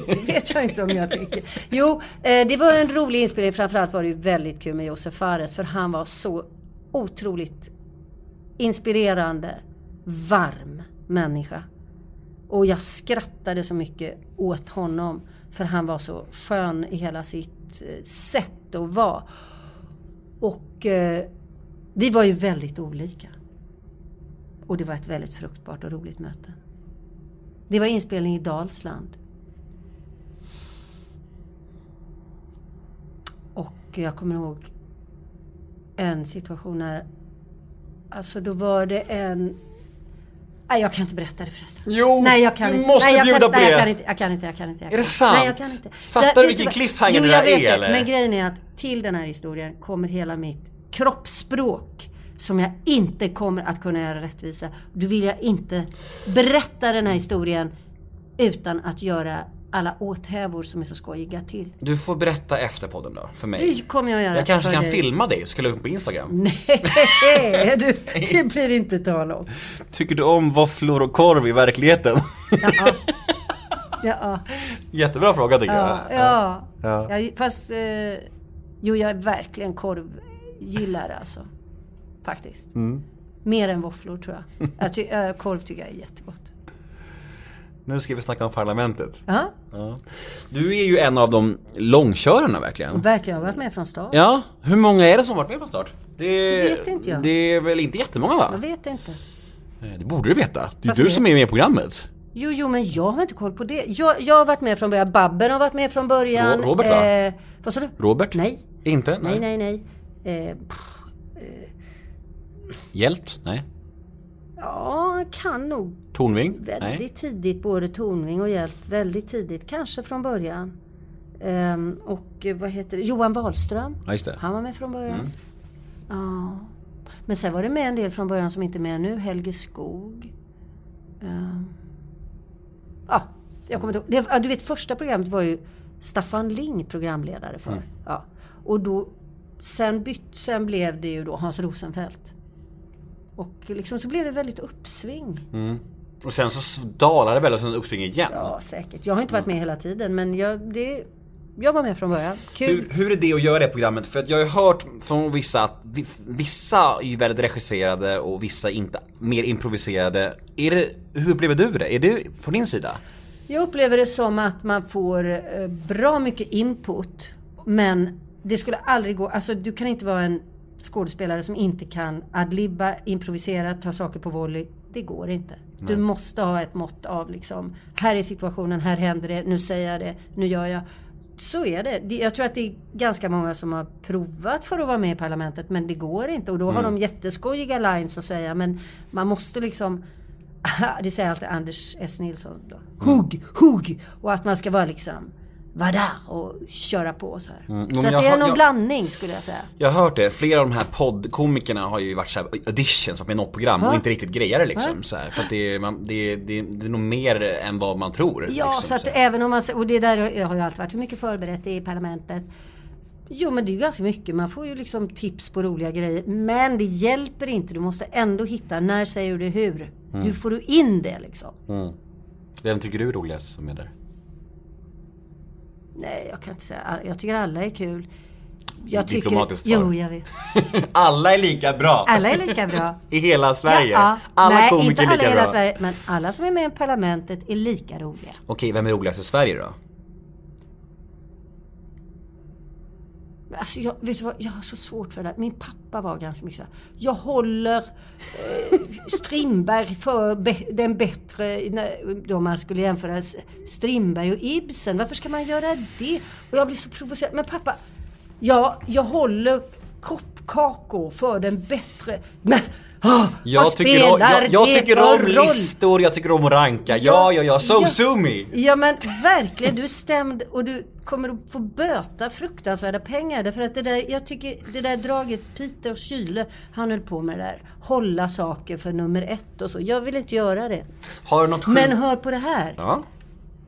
Det vet jag inte om jag tycker. Jo, eh, det var en rolig inspelning. Framförallt var det ju väldigt kul med Josef Fares. För han var så otroligt inspirerande, varm människa. Och jag skrattade så mycket åt honom. För han var så skön i hela sitt eh, sätt att vara. Och eh, vi var ju väldigt olika. Och det var ett väldigt fruktbart och roligt möte. Det var inspelning i Dalsland. Och jag kommer ihåg en situation när... Alltså då var det en... Nej, jag kan inte berätta det förresten. Jo, nej, jag kan du inte. måste nej, jag bjuda kan, på nej, det. Jag kan inte, jag kan inte, jag kan inte. Jag Är det kan. sant? Nej, jag kan inte. Fattar Det- du vilken cliffhanger jo, det där är, eller? Men grejen är att till den här historien kommer hela mitt kroppsspråk som jag inte kommer att kunna göra rättvisa. Då vill jag inte berätta den här historien utan att göra alla åthävor som är så skojiga till. Du får berätta efter podden då, för mig. Det kommer jag göra Jag kanske för kan dig. filma dig och lägga upp på Instagram. Nej, du, det blir inte tal om. Tycker du om våfflor och korv i verkligheten? Ja, ja, Jättebra fråga tycker ja, jag. ja. Ja. ja. Fast, eh, jo jag är verkligen korvgillare alltså. Faktiskt. Mm. Mer än våfflor tror jag. jag ty, äh, korv tycker jag är jättegott. Nu ska vi snacka om parlamentet. Ja, Ja. Du är ju en av de långkörarna verkligen. verkligen. Jag har varit med från start. Ja, hur många är det som varit med från start? Det, Det vet inte jag. Det är väl inte jättemånga va? Jag vet inte. Eh, Det borde du veta. Det är Varför du som är med i programmet. Jo, jo, men jag har inte koll på det. Jag, jag har varit med från början. Babben har varit med från början. Ro- Robert, va? Eh, vad sa du? Robert? Nej. Inte? Nej, nej, nej. Eh, pff, Hjält? Nej. Ja, kan nog Tornving? väldigt Nej. tidigt. Både Tornving och Hjält. Väldigt tidigt. Kanske från början. Ehm, och eh, vad heter det? Johan Wahlström. Ja. Han var med från början. Mm. Ja. Men sen var det med en del från början som inte är med nu. Helge Skog. Ehm. Ja, jag kommer inte ihåg. Du vet första programmet var ju Staffan Ling programledare för. Mm. Ja. Och då, sen, bytt, sen blev det ju då Hans Rosenfeldt. Och liksom så blev det väldigt uppsving. Och sen så dalar det väl och sen uppsving igen. Ja, säkert. Jag har inte varit med hela tiden men jag, det, jag var med från början. Kul. Hur, hur är det att göra det programmet? För att jag har ju hört från vissa att vi- vissa är ju väldigt regisserade och vissa inte, mer improviserade. Är det, hur upplever du det? Är det från din sida? Jag upplever det som att man får eh, bra mycket input. Men det skulle aldrig gå, alltså du kan inte vara en skådespelare som inte kan adlibba, improvisera, ta saker på volley. Det går inte. Du måste ha ett mått av liksom, här är situationen, här händer det, nu säger jag det, nu gör jag. Så är det. Jag tror att det är ganska många som har provat för att vara med i Parlamentet men det går inte. Och då har de jätteskojiga lines att säga men man måste liksom det säger alltid Anders S. Nilsson då. Hugg, hugg! Och att man ska vara liksom Vada och köra på så här. Mm, Så det är någon jag- blandning skulle jag säga. Jag har hört det, flera av de här poddkomikerna har ju varit så här auditions, varit med i något program och Ja. inte riktigt grejer det liksom. Så här, för att det är, man, det, det, det är nog mer än vad man tror. Ja, liksom, så att här. även om man... Och det där jag har ju alltid varit hur mycket förberett i parlamentet. Jo men det är ju ganska mycket. Man får ju liksom tips på roliga grejer. Men det hjälper inte. Du måste ändå hitta när säger du hur. Mm. Hur får du in det liksom? Vem tycker du är roligast som är där? Nej, jag kan inte säga. Jag tycker alla är kul. Jag Diplomatiskt tycker. Jo, jag vet. Alla är lika bra! Alla är lika bra. I hela Sverige? Ja, Alla Nej, komiker inte är alla lika i hela bra? Sverige, men alla som är med i parlamentet är lika roliga. Okej, vem är roligast i Sverige då? Alltså jag, vet du vad, jag har så svårt för det där. Min pappa var ganska mycket så här. Jag håller eh, Strindberg för be, den bättre, då man skulle jämföra Strindberg och Ibsen. Varför ska man göra det? Och jag blir så provocerad. Men pappa, ja, jag håller kroppkakor för den bättre. Men, jag vad tycker, om, jag, jag tycker om roll? listor, jag tycker om att ranka. Ja, ja, ja. So Ja. sue me! Ja men verkligen, du är stämd och du kommer att få böta fruktansvärda pengar. Därför att det där, jag tycker det där draget Peter Kyle, han höll på med det där. Hålla saker för nummer ett och så. Jag vill inte göra det. Har något? Men hör på det här. Ja.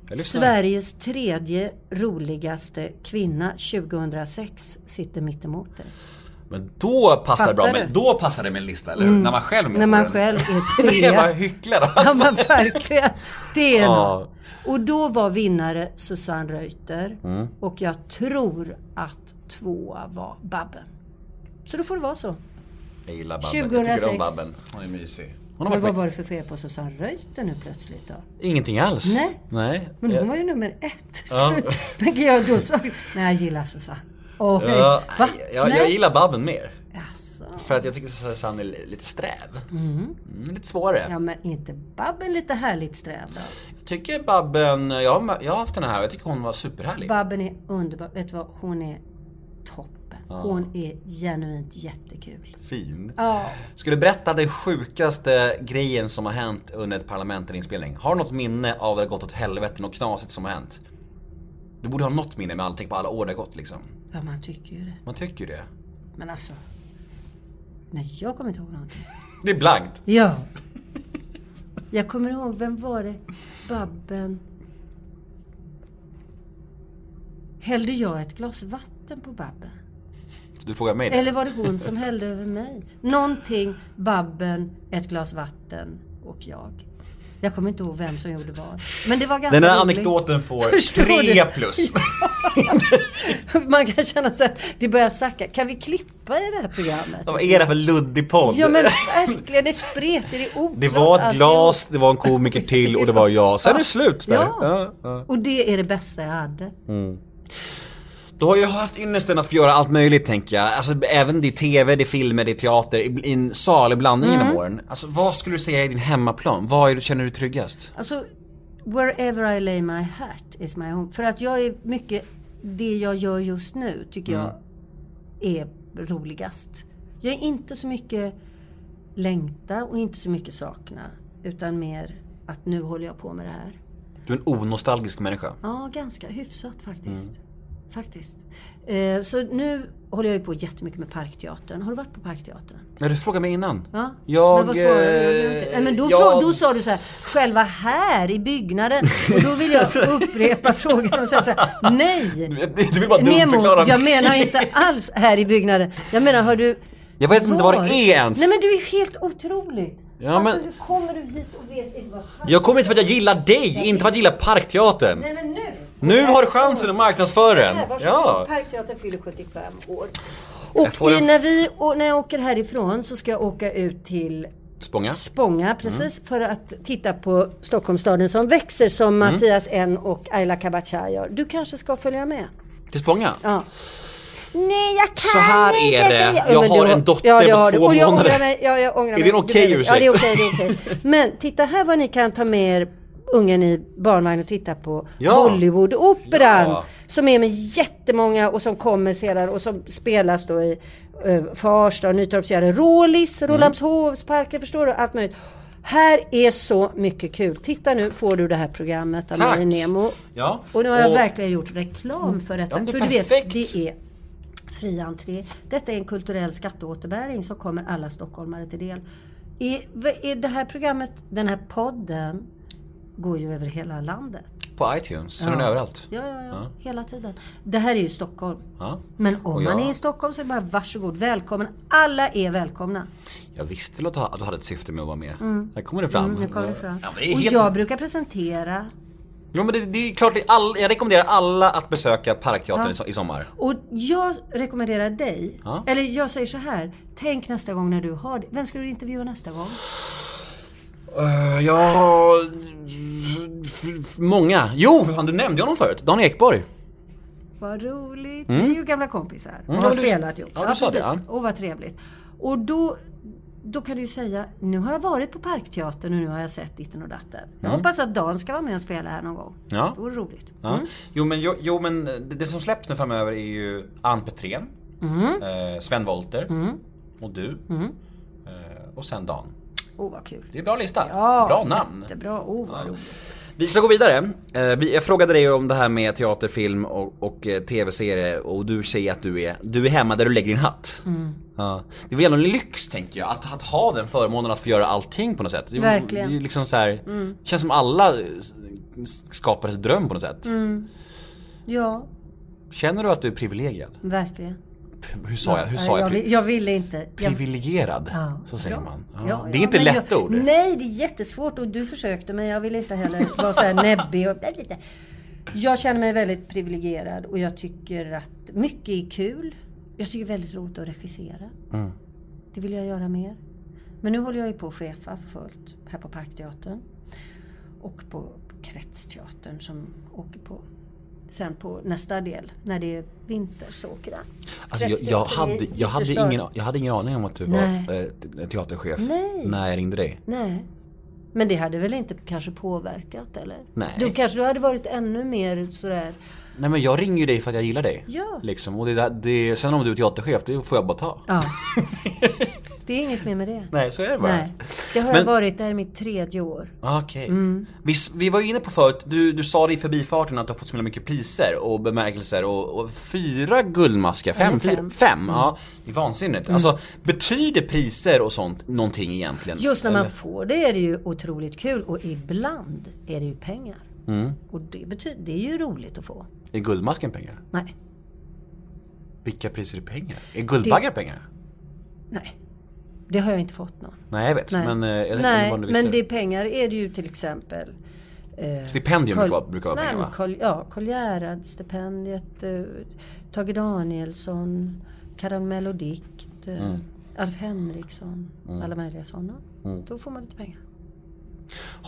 Jag. Sveriges tredje roligaste kvinna 2006 sitter mitt emot dig. Men då passar det bra du? då passar det med en lista, eller hur? När man själv När man den. själv är Det är bara trea. hycklare Ja alltså. men verkligen. Det är Ja. något. Och då var vinnare Susanne Reuter. Mm. Och jag tror att tvåa var Babben. Så då får det vara så. Jag gillar Babben. Jag tycker 2006. om Babben. Hon är mysig. Hon Men vad var det för fel på Susanne Reuter nu plötsligt då? Ingenting alls. Nej. Nej. Men Ja. hon var ju nummer ett. Ja. Men jag då sa Nej jag gillar Susanne. Åh, Ja, Va? jag, jag gillar Babben mer. Jaså. För att jag tycker Susanne är li- lite sträv. Mm, lite svårare. Ja men inte Babben lite härligt sträv då? Jag tycker Babben, jag har, jag har haft henne här jag tycker hon var superhärlig. Babben är underbar. Vet du vad? Hon är toppen. Hon är genuint jättekul. Fin. Ja. Ska du berätta den sjukaste grejen som har hänt under ett parlamentinspelning? Har du något minne av det har gått åt helvete, något knasigt som har hänt? Du borde ha något minne med allting på alla år det har gått liksom. Ja man tycker ju det. Man tycker ju det. Men alltså. Nej jag kommer inte ihåg någonting. Det är blankt. Ja. Jag kommer ihåg, vem var det? Babben. Hällde jag ett glas vatten på Babben? Du frågar mig det. Eller var det hon som hällde över mig? Någonting, Babben, ett glas vatten och jag. Jag kommer inte ihåg vem som gjorde vad. Men det var ganska Den här roligt. anekdoten får Förstår tre du? plus. Man kan känna så att det börjar sacka. Kan vi klippa i det här programmet? Vad är det för luddig podd? Ja men verkligen, det spretar, det är oklart. Det var ett glas, det var en komiker till och det var jag. Sen är det slut. Ja. Ja, ja. Och det är det bästa jag hade. Du har ju haft ynnesten att få göra allt möjligt tänker jag. Alltså även det är TV, det är filmer, det är teater, i en salig blandning Mm. genom åren. Alltså vad skulle du säga är din hemmaplan? Vad är, känner du dig tryggast? Alltså, wherever I lay my hat is my home. För att jag är mycket, det jag gör just nu tycker jag är roligast. Jag är inte så mycket längta och inte så mycket sakna. Utan mer att nu håller jag på med det här. Du är en onostalgisk människa. Ja, ganska hyfsat faktiskt. Faktiskt. Eh, så nu håller jag ju på jättemycket med Parkteatern. Har du varit på Parkteatern? Ja, du frågade mig innan. Ja. Jag... men eh. Nej, men då, jag- frå- då sa du så här, själva här i byggnaden. Och då vill jag upprepa frågan och säga så här, nej. Du vill bara Nemo, dumförklara jag mig. menar inte alls här i byggnaden. Jag menar, har du... Jag vet inte vad det är ens. Nej men du är helt otrolig. Ja, alltså, men- hur kommer du hit och vet inte vad. Jag kommer inte för att jag gillar dig, inte för att jag gillar Parkteatern. Nej men nu! Nu har du chansen att marknadsföra den. Här. Ja. Parkteatern fyller 75 år. Och i, när, vi, och när jag åker härifrån så ska jag åka ut till Spånga. Spånga precis för att titta på Stockholmsstaden som växer som Mattias N och Ayla Kabacha gör. Du kanske ska följa med? Till Spånga? Ja. Nej, jag kan Så här inte. är det. Jag har en dotter ja, på två och jag månader. Ångrar mig, ja, jag ångrar Är mig. det en okej Du- ursäkt? Ja, det är okej. är okej. Men titta här vad ni kan ta med er ungen i barnvagn och titta på Ja. Bollywood-operan. Ja. Som är med jättemånga och som kommer sedan och som spelas då i uh, Farsta, Nytorpsgärde, Rålis, Mm. Rålambshovsparken, förstår du? Allt möjligt. Här är så mycket kul. Titta nu får du det här programmet av mig Nemo. Ja. Och nu har jag Och- verkligen gjort reklam för detta. Ja, det är för perfekt. du vet, det är fri entré. Detta är en kulturell skatteåterbäring som kommer alla stockholmare till del. I, i det här programmet, den här podden, går ju över hela landet. På iTunes, så den är överallt. Ja, ja, ja, hela tiden. Det här är ju Stockholm. Ja. Men om Och man jag- är i Stockholm så är det bara varsågod, välkommen. Alla är välkomna. Jag visste att du hade ett syfte med att vara med. Här kommer det fram. Mm, kommer det fram. Ja, det är och helt... jag brukar presentera. Jo, men det, det är klart, det är all... jag rekommenderar alla att besöka Parkteatern i so- i sommar. Och jag rekommenderar dig, Ja. eller jag säger så här. Tänk nästa gång när du har det. Vem ska du intervjua nästa gång? Uh, ja... f- f- Många. Jo, fan, du nämnde honom förut. Dan Ekborg. vad roligt. Vi är ju gamla kompisar. Mm, har ja, du- spelat ihop. ja, du sa det, ja. Och vad trevligt. Och då, då kan du ju säga, nu har jag varit på Parkteatern och nu har jag sett ditten och datten. Jag hoppas att Dan ska vara med och spela här någon gång. Mm. Ja. Det vore roligt. Ja. Jo, men, jo, jo men det, som släpps nu framöver är ju Ann Petrén, eh, Sven Wollter och du. Eh, och sen Dan. Åh, vad kul. Det är en bra lista. Ja, bra namn. Jättebra. Åh, vad roligt. Vi ska gå vidare. Eh, Jag frågade dig om det här med teater, film och, och eh, tv-serie och du säger att du är, du är hemma där du lägger din hatt. Mm. Ja. Det är väl en lyx tänker jag, att, att ha den förmånen att få göra allting på något sätt. Verkligen. Det är liksom så här, känns som alla eh, skapares dröm på något sätt. Mm. Ja, Känner du att du är privilegierad? verkligen. Hur sa jag? Hur sa jag? jag, jag ville inte. Privilegierad, Ja. så säger Ja. man. Ja. Det är inte lätt ord. Nej, det är jättesvårt och du försökte men jag vill inte heller vara så här näbbig. Och, jag känner mig väldigt privilegierad och jag tycker att mycket är kul. Jag tycker väldigt roligt att regissera. Mm. Det vill jag göra mer. Men nu håller jag ju på att chefa för fullt här på Parkteatern. Och på Kretsteatern som åker på Sen på nästa del, när det är vinter, så åker den. Alltså jag, jag, hade, jag, hade ingen, jag hade ingen aning om att du Nej. var eh, teaterchef Nej. när jag ringde dig. Nej. Men det hade väl inte kanske påverkat eller? Nej. Du kanske du hade varit ännu mer sådär... Nej men jag ringer ju dig för att jag gillar dig. Ja. Liksom. Och det, där- det, sen om du är teaterchef, det får jag bara ta. Ja. det är inget mer med det. Nej, så är det bara. Nej. Det har Men- jag varit, det här är mitt tredje år. Okej. Mm. Vi, vi var ju inne på förut, du, du sa det i förbifarten att du har fått så mycket priser och bemärkelser och, och fyra guldmaskar, fem, fyra, fem. fem, ja. Det är vansinnigt. Alltså, betyder priser och sånt någonting egentligen? Just när man Eller? får det är det ju otroligt kul och ibland är det ju pengar. Mm. Och det, betyder, det är ju roligt att få. Är guldmasken pengar? Nej. Vilka priser är pengar? Är guldbaggar pengar? Nej. Det har jag inte fått någon. Nej, jag vet. Nej, Men, eh, jag Nej men det är pengar är det ju till exempel. Eh, Stipendium Karl- brukar, brukar vara pengar va? Karl, ja, Karl Gerhard-stipendiet, eh, Tage Danielsson, Karamell och dikt, eh, Mm. Alf Henriksson, alla möjliga sådana. Mm. Då får man lite pengar.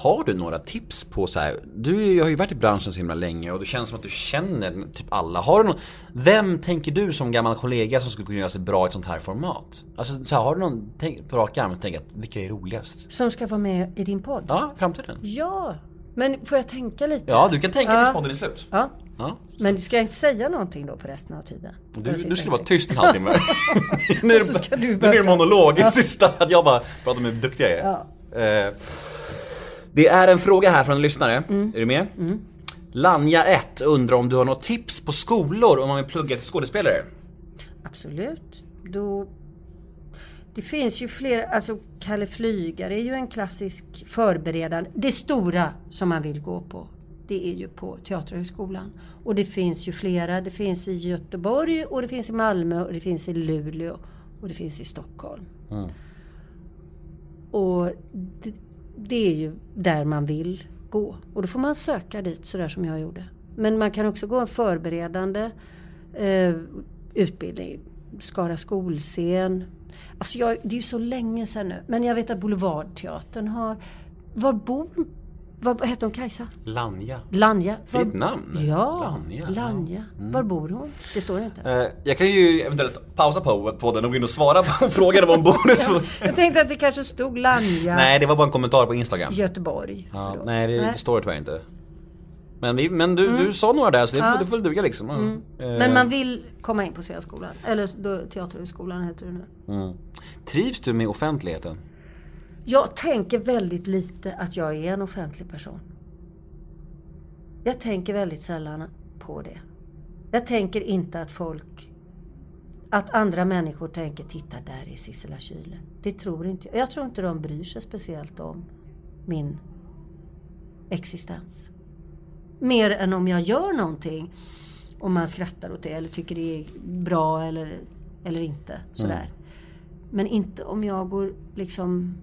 Har du några tips på så här, du har ju varit i branschen så himla länge och det känns som att du känner typ alla. Har du någon, vem tänker du som gammal kollega som skulle kunna göra sig bra i ett sånt här format? Alltså så här, har du någon tänk, på rak arm tänkt vilka är roligast? Som ska vara med i din podd? Ja, framtiden. Ja, men får jag tänka lite? Ja, du kan tänka Ja. tills podden är slut. Ja. Ja. Men ska jag inte säga någonting då på resten av tiden? Du, du skulle vara tyst en halvtimme. nu är det, monolog i sista, att jag bara pratar om hur duktig jag är. Ja. Eh, det är en fråga här från en lyssnare. Mm. Är du med? Lanja 1 undrar om du har något tips på skolor om man vill plugga till skådespelare? Absolut. Då... Det finns ju flera, alltså Kalle Flygare är ju en klassisk förberedande. Det stora som man vill gå på, det är ju på Teaterhögskolan. Och det finns ju flera. Det finns i Göteborg och det finns i Malmö och det finns i Luleå och det finns i Stockholm. Och det, det är ju där man vill gå. Och då får man söka dit sådär som jag gjorde. Men man kan också gå en förberedande eh, utbildning. Skara skolscen. Alltså jag, det är ju så länge sedan nu. Men jag vet att Boulevardteatern har... Var bor... Vad heter hon? Kajsa? Lanja. Lanja. Var- Fint namn. Ja, Lanja, Lanja. ja. Mm. Var bor hon? Det står inte. Eh, jag kan ju eventuellt pausa på, på den och gå in och svara på frågan var hon bor. Så... Jag tänkte att det kanske stod Lanja, Nej, det var bara en kommentar på Instagram. Göteborg. Ja, nej, det, det står det tyvärr inte. Men, vi, men du, du sa några där så det, det får väl duga liksom. Ja. Eh, Mm. Men man vill komma in på scenskolan. Eller då, Teaterhögskolan heter det nu. mm. Trivs du med offentligheten? Jag tänker väldigt lite att jag är en offentlig person. Jag tänker väldigt sällan på det. Jag tänker inte att folk... Att andra människor tänker, titta där är Sissela Kyle. Det tror inte jag. Jag tror inte de bryr sig speciellt om min existens. Mer än om jag gör någonting. Om man skrattar åt det eller tycker det är bra eller, eller inte. Sådär. Men inte om jag går liksom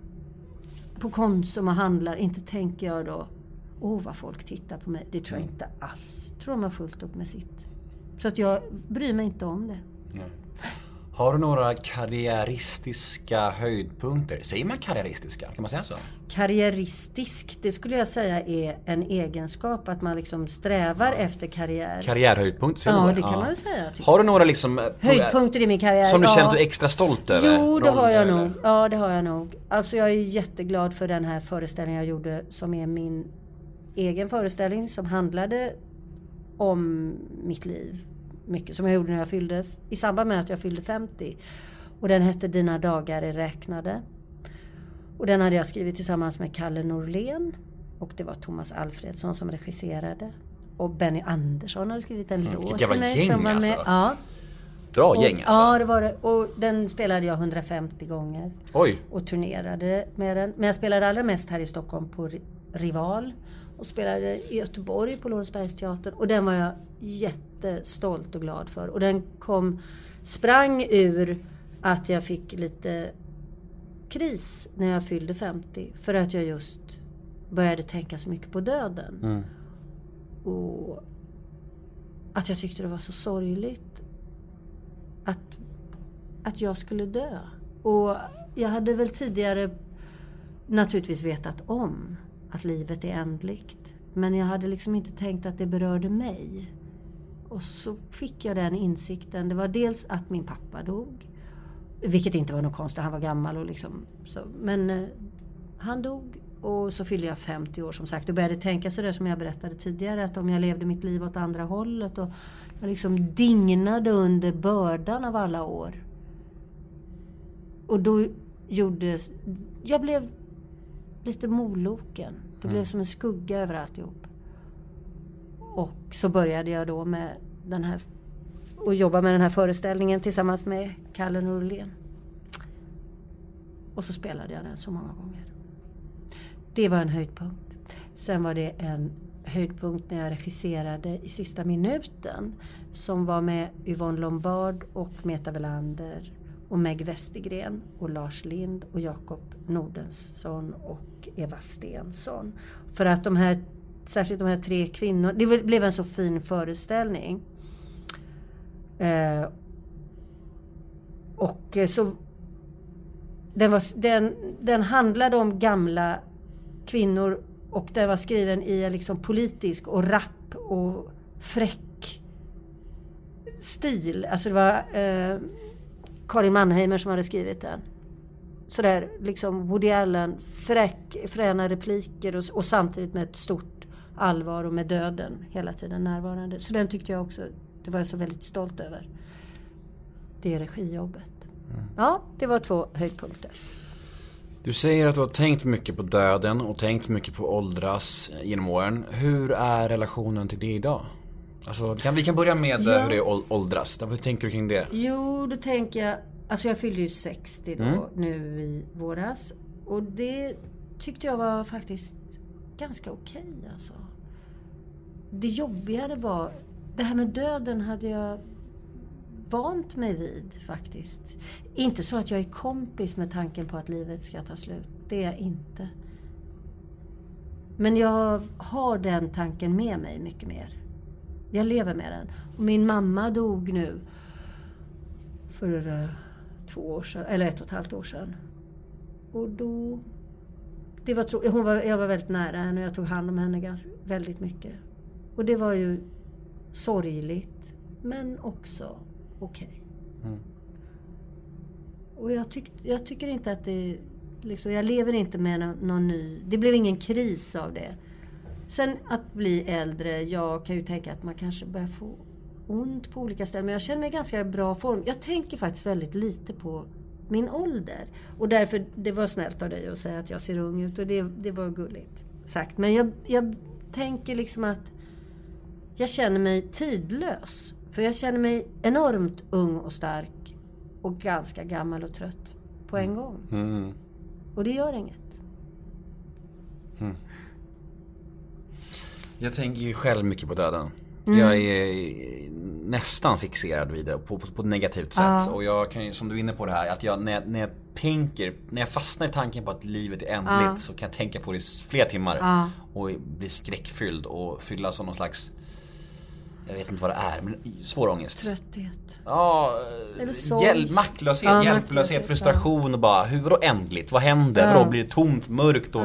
på Konsum och handlar. Inte tänker jag då, åh vad folk tittar på mig. Det tror jag inte alls. Tror de har fullt upp med sitt. Så att jag bryr mig inte om det. Har du några karriäristiska höjdpunkter? Säger man karriäristiska? Kan man säga så? Karriäristisk, det skulle jag säga är en egenskap. Att man liksom strävar efter karriär. Karriärhöjdpunkt, säger Ja, man det kan man väl säga, tycker Har du några liksom... eh, Höjdpunkter i min karriär? Som du ja. känner att du är extra stolt över? Jo, det har jag eller? nog. Ja, det har jag nog. Alltså jag är jätteglad för den här föreställningen jag gjorde som är min egen föreställning som handlade om mitt liv. Mycket som jag gjorde när jag fyllde, i samband med att jag fyllde 50. Och den hette Dina dagar är räknade. Och den hade jag skrivit tillsammans med Kalle Norlén. Och det var Thomas Alfredsson som regisserade. Och Benny Andersson hade skrivit en låt Mm, vilket jävla till mig. gäng, som var med. alltså. Ja. Bra gäng och, alltså. Ja, det var det. Och den spelade jag 150 gånger Oj. och turnerade med den. Men jag spelade allra mest här i Stockholm på Ri- Rival och spelade i Göteborg på Lorensbergsteatern. Och den var jag jättestolt och glad för. Och den kom, sprang ur att jag fick lite kris när jag fyllde 50. För att jag just började tänka så mycket på döden. Och att jag tyckte det var så sorgligt att, att jag skulle dö. Och jag hade väl tidigare naturligtvis vetat om att livet är ändligt. Men jag hade liksom inte tänkt att det berörde mig. Och så fick jag den insikten. Det var dels att min pappa dog. Vilket inte var något konstigt, han var gammal och liksom så. Men eh, han dog och så fyllde jag 50 år som sagt och började tänka sådär som jag berättade tidigare att om jag levde mitt liv åt andra hållet och jag liksom dignade under bördan av alla år. Och då gjordes... Jag blev lite moloken. Det blev som en skugga över alltihop. Och så började jag då med den här och jobba med den här föreställningen tillsammans med Kalle Norlén. Och så spelade jag den så många gånger. Det var en höjdpunkt. Sen var det en höjdpunkt när jag regisserade i sista minuten som var med Yvonne Lombard och Meta Velander och Meg Westergren och Lars Lind och Jakob Nordensson och Eva Stensson. För att de här, särskilt de här tre kvinnorna, det blev en så fin föreställning. Eh, och eh, så den, var, den, den handlade om gamla kvinnor och den var skriven i en liksom politisk och rapp och fräck stil. Alltså det var eh, Karin Mannheimer som hade skrivit den. Sådär liksom Woody Allen, fräck, fräna repliker och, och samtidigt med ett stort allvar och med döden hela tiden närvarande. Så den tyckte jag också, det var jag så väldigt stolt över. Det regijobbet. Ja, det var två höjdpunkter. Du säger att du har tänkt mycket på döden och tänkt mycket på åldras genom åren. Hur är relationen till det idag? Alltså, kan, vi kan börja med Ja. hur det är åldras. Hur tänker du kring det? Jo, då tänker jag... Alltså jag fyllde ju 60 då, Mm. nu i våras. Och det tyckte jag var faktiskt ganska okej alltså. Det jobbigare var... Det här med döden hade jag vant mig vid faktiskt. Inte så att jag är kompis med tanken på att livet ska ta slut. Det är jag inte. Men jag har den tanken med mig mycket mer. Jag lever med den. Och min mamma dog nu för eh, två år sedan, eller ett och ett halvt år sedan. Och då... Det var, tro- hon var, jag var väldigt nära henne och jag tog hand om henne ganska, väldigt mycket. Och det var ju sorgligt, men också okej. Och jag, tyck, jag tycker inte att det... Liksom, jag lever inte med någon, någon ny... Det blev ingen kris av det. Sen att bli äldre, jag kan ju tänka att man kanske börjar få ont på olika ställen. Men jag känner mig i ganska bra form. Jag tänker faktiskt väldigt lite på min ålder. Och därför, det var snällt av dig att säga att jag ser ung ut och det, det var gulligt sagt. Men jag, jag tänker liksom att jag känner mig tidlös. För jag känner mig enormt ung och stark och ganska gammal och trött på en gång. Mm. Och det gör inget. Jag tänker ju själv mycket på döden. Mm. Jag är nästan fixerad vid det på, på, på ett negativt sätt. Och jag kan ju, som du är inne på det här, att jag, när, jag- när jag tänker, när jag fastnar i tanken på att livet är ändligt så kan jag tänka på det i flera timmar. Och bli skräckfylld och fyllas av någon slags jag vet inte vad det är, men svår ångest. Trötthet. Ja, Eller sorg. hjäl- maktlöshet, Ja, hjälplöshet, frustration och bara hur vadå ändligt? Vad händer? Ja. Vadå blir det tomt, mörkt och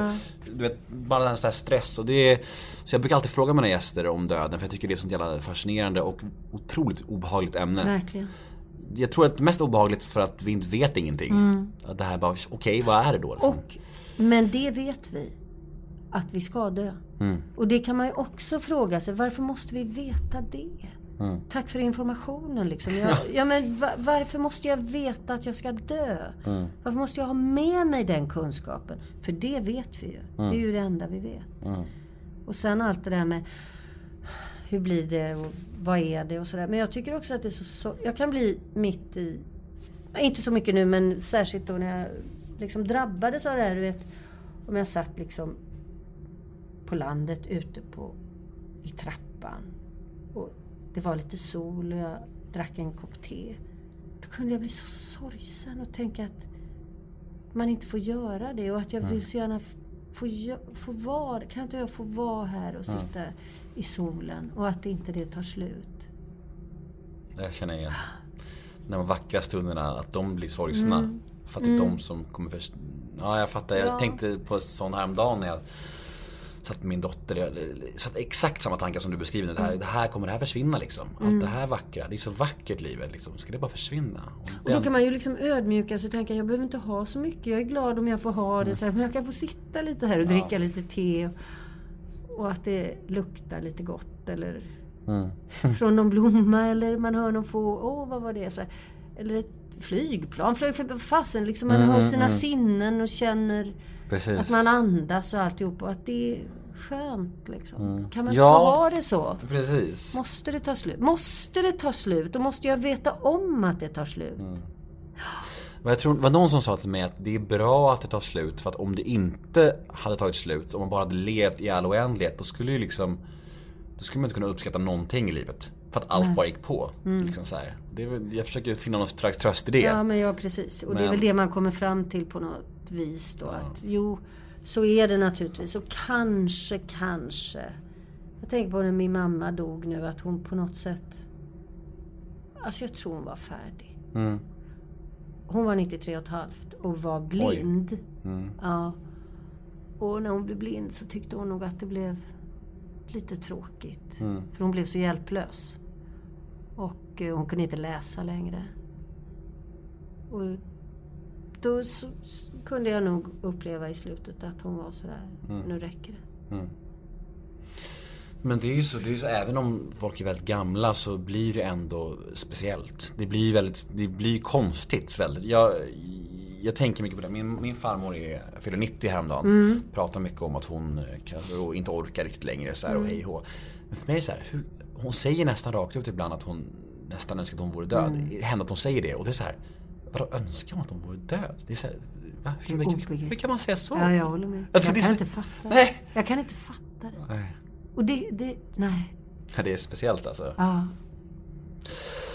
du vet, bara den här stress och det är, Så jag brukar alltid fråga mina gäster om döden för jag tycker det är ett sånt jävla fascinerande och otroligt obehagligt ämne. Verkligen. Jag tror att det är mest obehagligt för att vi inte vet ingenting. Att Det här bara, okej vad är det då? Liksom? Mm. Och, men det vet vi. Att vi ska dö. Mm. Och det kan man ju också fråga sig. Varför måste vi veta det? Mm. Tack för informationen liksom. Jag, ja, men va, varför måste jag veta att jag ska dö? Mm. Varför måste jag ha med mig den kunskapen? För det vet vi ju. Det är ju det enda vi vet. Och sen allt det där med hur blir det och vad är det och sådär. Men jag tycker också att det är så, så... Jag kan bli mitt i... Inte så mycket nu men särskilt då när jag liksom drabbades av det här. Du vet, om jag satt liksom på landet ute på, i trappan. Och det var lite sol och jag drack en kopp te. Då kunde jag bli så sorgsen och tänka att man inte får göra det och att jag vill så gärna f- få, gö- få vara, kan inte jag få vara här och sitta i solen och att inte det tar slut. Jag känner igen. De vackra stunderna, att de blir sorgsna. För att det är de som kommer först. Ja, jag fattar. Jag Ja. tänkte på en sån häromdagen när jag satt med min dotter. Jag satt exakt samma tankar som du beskriver. Det här, det här kommer det här försvinna liksom. Allt det här vackra. Det är så vackert livet liksom. Ska det bara försvinna? Och Och då den- kan man ju liksom ödmjuka sig och tänka jag behöver inte ha så mycket. Jag är glad om jag får ha det så här, men jag kan få sitta lite här och dricka lite te. Och, att det luktar lite gott eller från någon blomma eller man hör någon få, åh vad var det? Så här, eller ett flygplan flög förbi. Fasen liksom man hör sina sinnen och känner Precis. att man andas och alltihop och att det skönt liksom. Kan man inte Ja. få ha det så? Precis. Måste det ta slut? Måste det ta slut? Då måste jag veta om att det tar slut. Och Jag tror, det var någon som sa till mig att det är bra att det tar slut för att om det inte hade tagit slut, om man bara hade levt i all oändlighet, då skulle ju liksom Då skulle man inte kunna uppskatta någonting i livet. För att allt bara gick på. Liksom så här. Är, jag försöker finna någon slags tröst i det. Ja, men ja precis. Och det är Men- väl det man kommer fram till på något vis då. Att jo, så är det naturligtvis. Och kanske, kanske. Jag tänker på när min mamma dog nu, att hon på något sätt... Alltså jag tror hon var färdig. Mm. Hon var 93 och ett halvt och var blind. Mm. Ja. Och när hon blev blind så tyckte hon nog att det blev lite tråkigt. Mm. För hon blev så hjälplös. Och eh, hon kunde inte läsa längre. Och då så, så kunde jag nog uppleva i slutet att hon var sådär, Mm. nu räcker det. Men det är ju så, det är så, även om folk är väldigt gamla så blir det ändå speciellt. Det blir väldigt, det blir konstigt väldigt. Jag, jag tänker mycket på det. Min, min farmor är, fyller 90 häromdagen. Pratar mycket om att hon kan, inte orkar riktigt längre så här, och hej och. Men för mig är det så här, hur, hon säger nästan rakt ut ibland att hon nästan önskar att hon vore död. Det händer att hon säger det och det är så här. Vadå önskar hon att hon vore död? Det är så här, va? Hur, hur, hur, hur kan man säga så? Ja, jag håller med. Alltså, jag kan så- inte fatta Nej. det. Jag kan inte fatta det. Nej. Och det, det, nej. Ja, Det är speciellt alltså. Ja.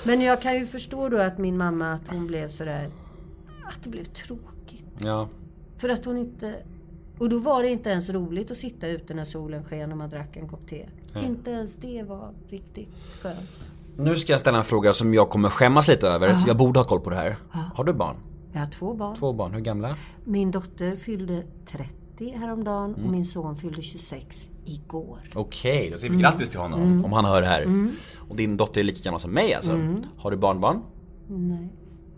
Men jag kan ju förstå då att min mamma, att hon blev sådär, att det blev tråkigt. Ja. För att hon inte... Och då var det inte ens roligt att sitta ute när solen sken och man drack en kopp te. Inte ens det var riktigt skönt. Nu ska jag ställa en fråga som jag kommer skämmas lite över. Jag borde ha koll på det här. Har du barn? Jag har två barn. Två barn, hur gamla? Min dotter fyllde 30 häromdagen Mm. och min son fyllde 26 igår. Okej, då säger vi grattis till honom om han hör det här. Och din dotter är lika gammal som mig alltså. Har du barnbarn? Nej.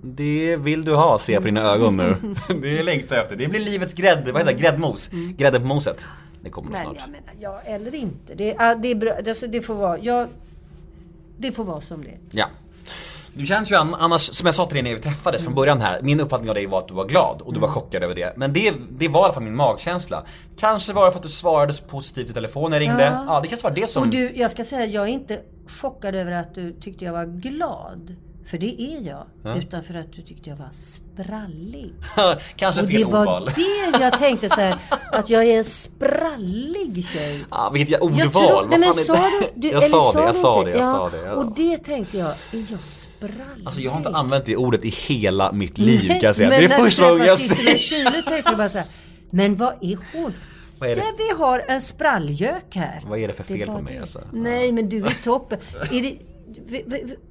Det vill du ha, ser jag på dina ögon nu. det längtar jag efter. Det blir livets grädde, vad heter det? Gräddmos. Grädde på moset. Det kommer Men snart. jag menar, ja eller inte. Det, det, är bra, alltså, det får vara... Jag, det får vara som det. Ja. Du känns ju an- annars, som jag sa till dig när vi träffades från början här, min uppfattning av dig var att du var glad och du var chockad över det. Men det, det var i alla fall min magkänsla. Kanske var det för att du svarade så positivt i telefon när jag ringde. Ja, Ja. det kanske var det som... Och du, jag ska säga, jag är inte chockad över att du tyckte jag var glad. För det är jag. Utan för att du tyckte jag var sprallig. kanske Och fel det var ordval. det jag tänkte så här, att jag är en sprallig tjej. Ja, vilket jag, Jag ordval. tror, Vad nej men sa du, du jag sa det, jag sa det, jag ja, sa det. Ja. Och det tänkte jag, är jag sprallig? Alltså jag har inte använt det ordet i hela mitt liv kan jag säga. Men Det är när första gången jag träffade Sissela säger... Kyle tänkte jag bara så här, men vad är hon? Vad är det? Vi har en sprallgök här. Vad är det för fel var på mig, det. alltså? Nej, men du är toppen. Är det,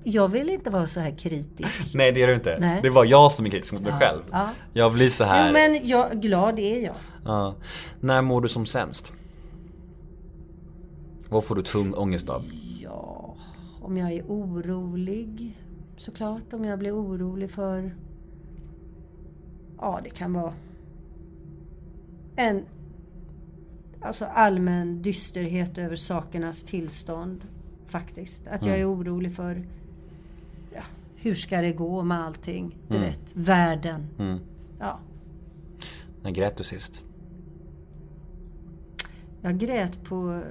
jag vill inte vara så här kritisk. Nej det är du inte. Nej. Det var jag som är kritisk mot mig själv. ja. Jag blir så här. Jo, men jag, glad är jag. ja. När mår du som sämst? Vad får du tung ångest av? Ja, om jag är orolig. Såklart, om jag blir orolig för... Ja, det kan vara en alltså allmän dysterhet över sakernas tillstånd. Faktiskt. Att jag är orolig för ja, hur ska det gå med allting. Du vet, världen. Ja, När grät du sist? Jag grät på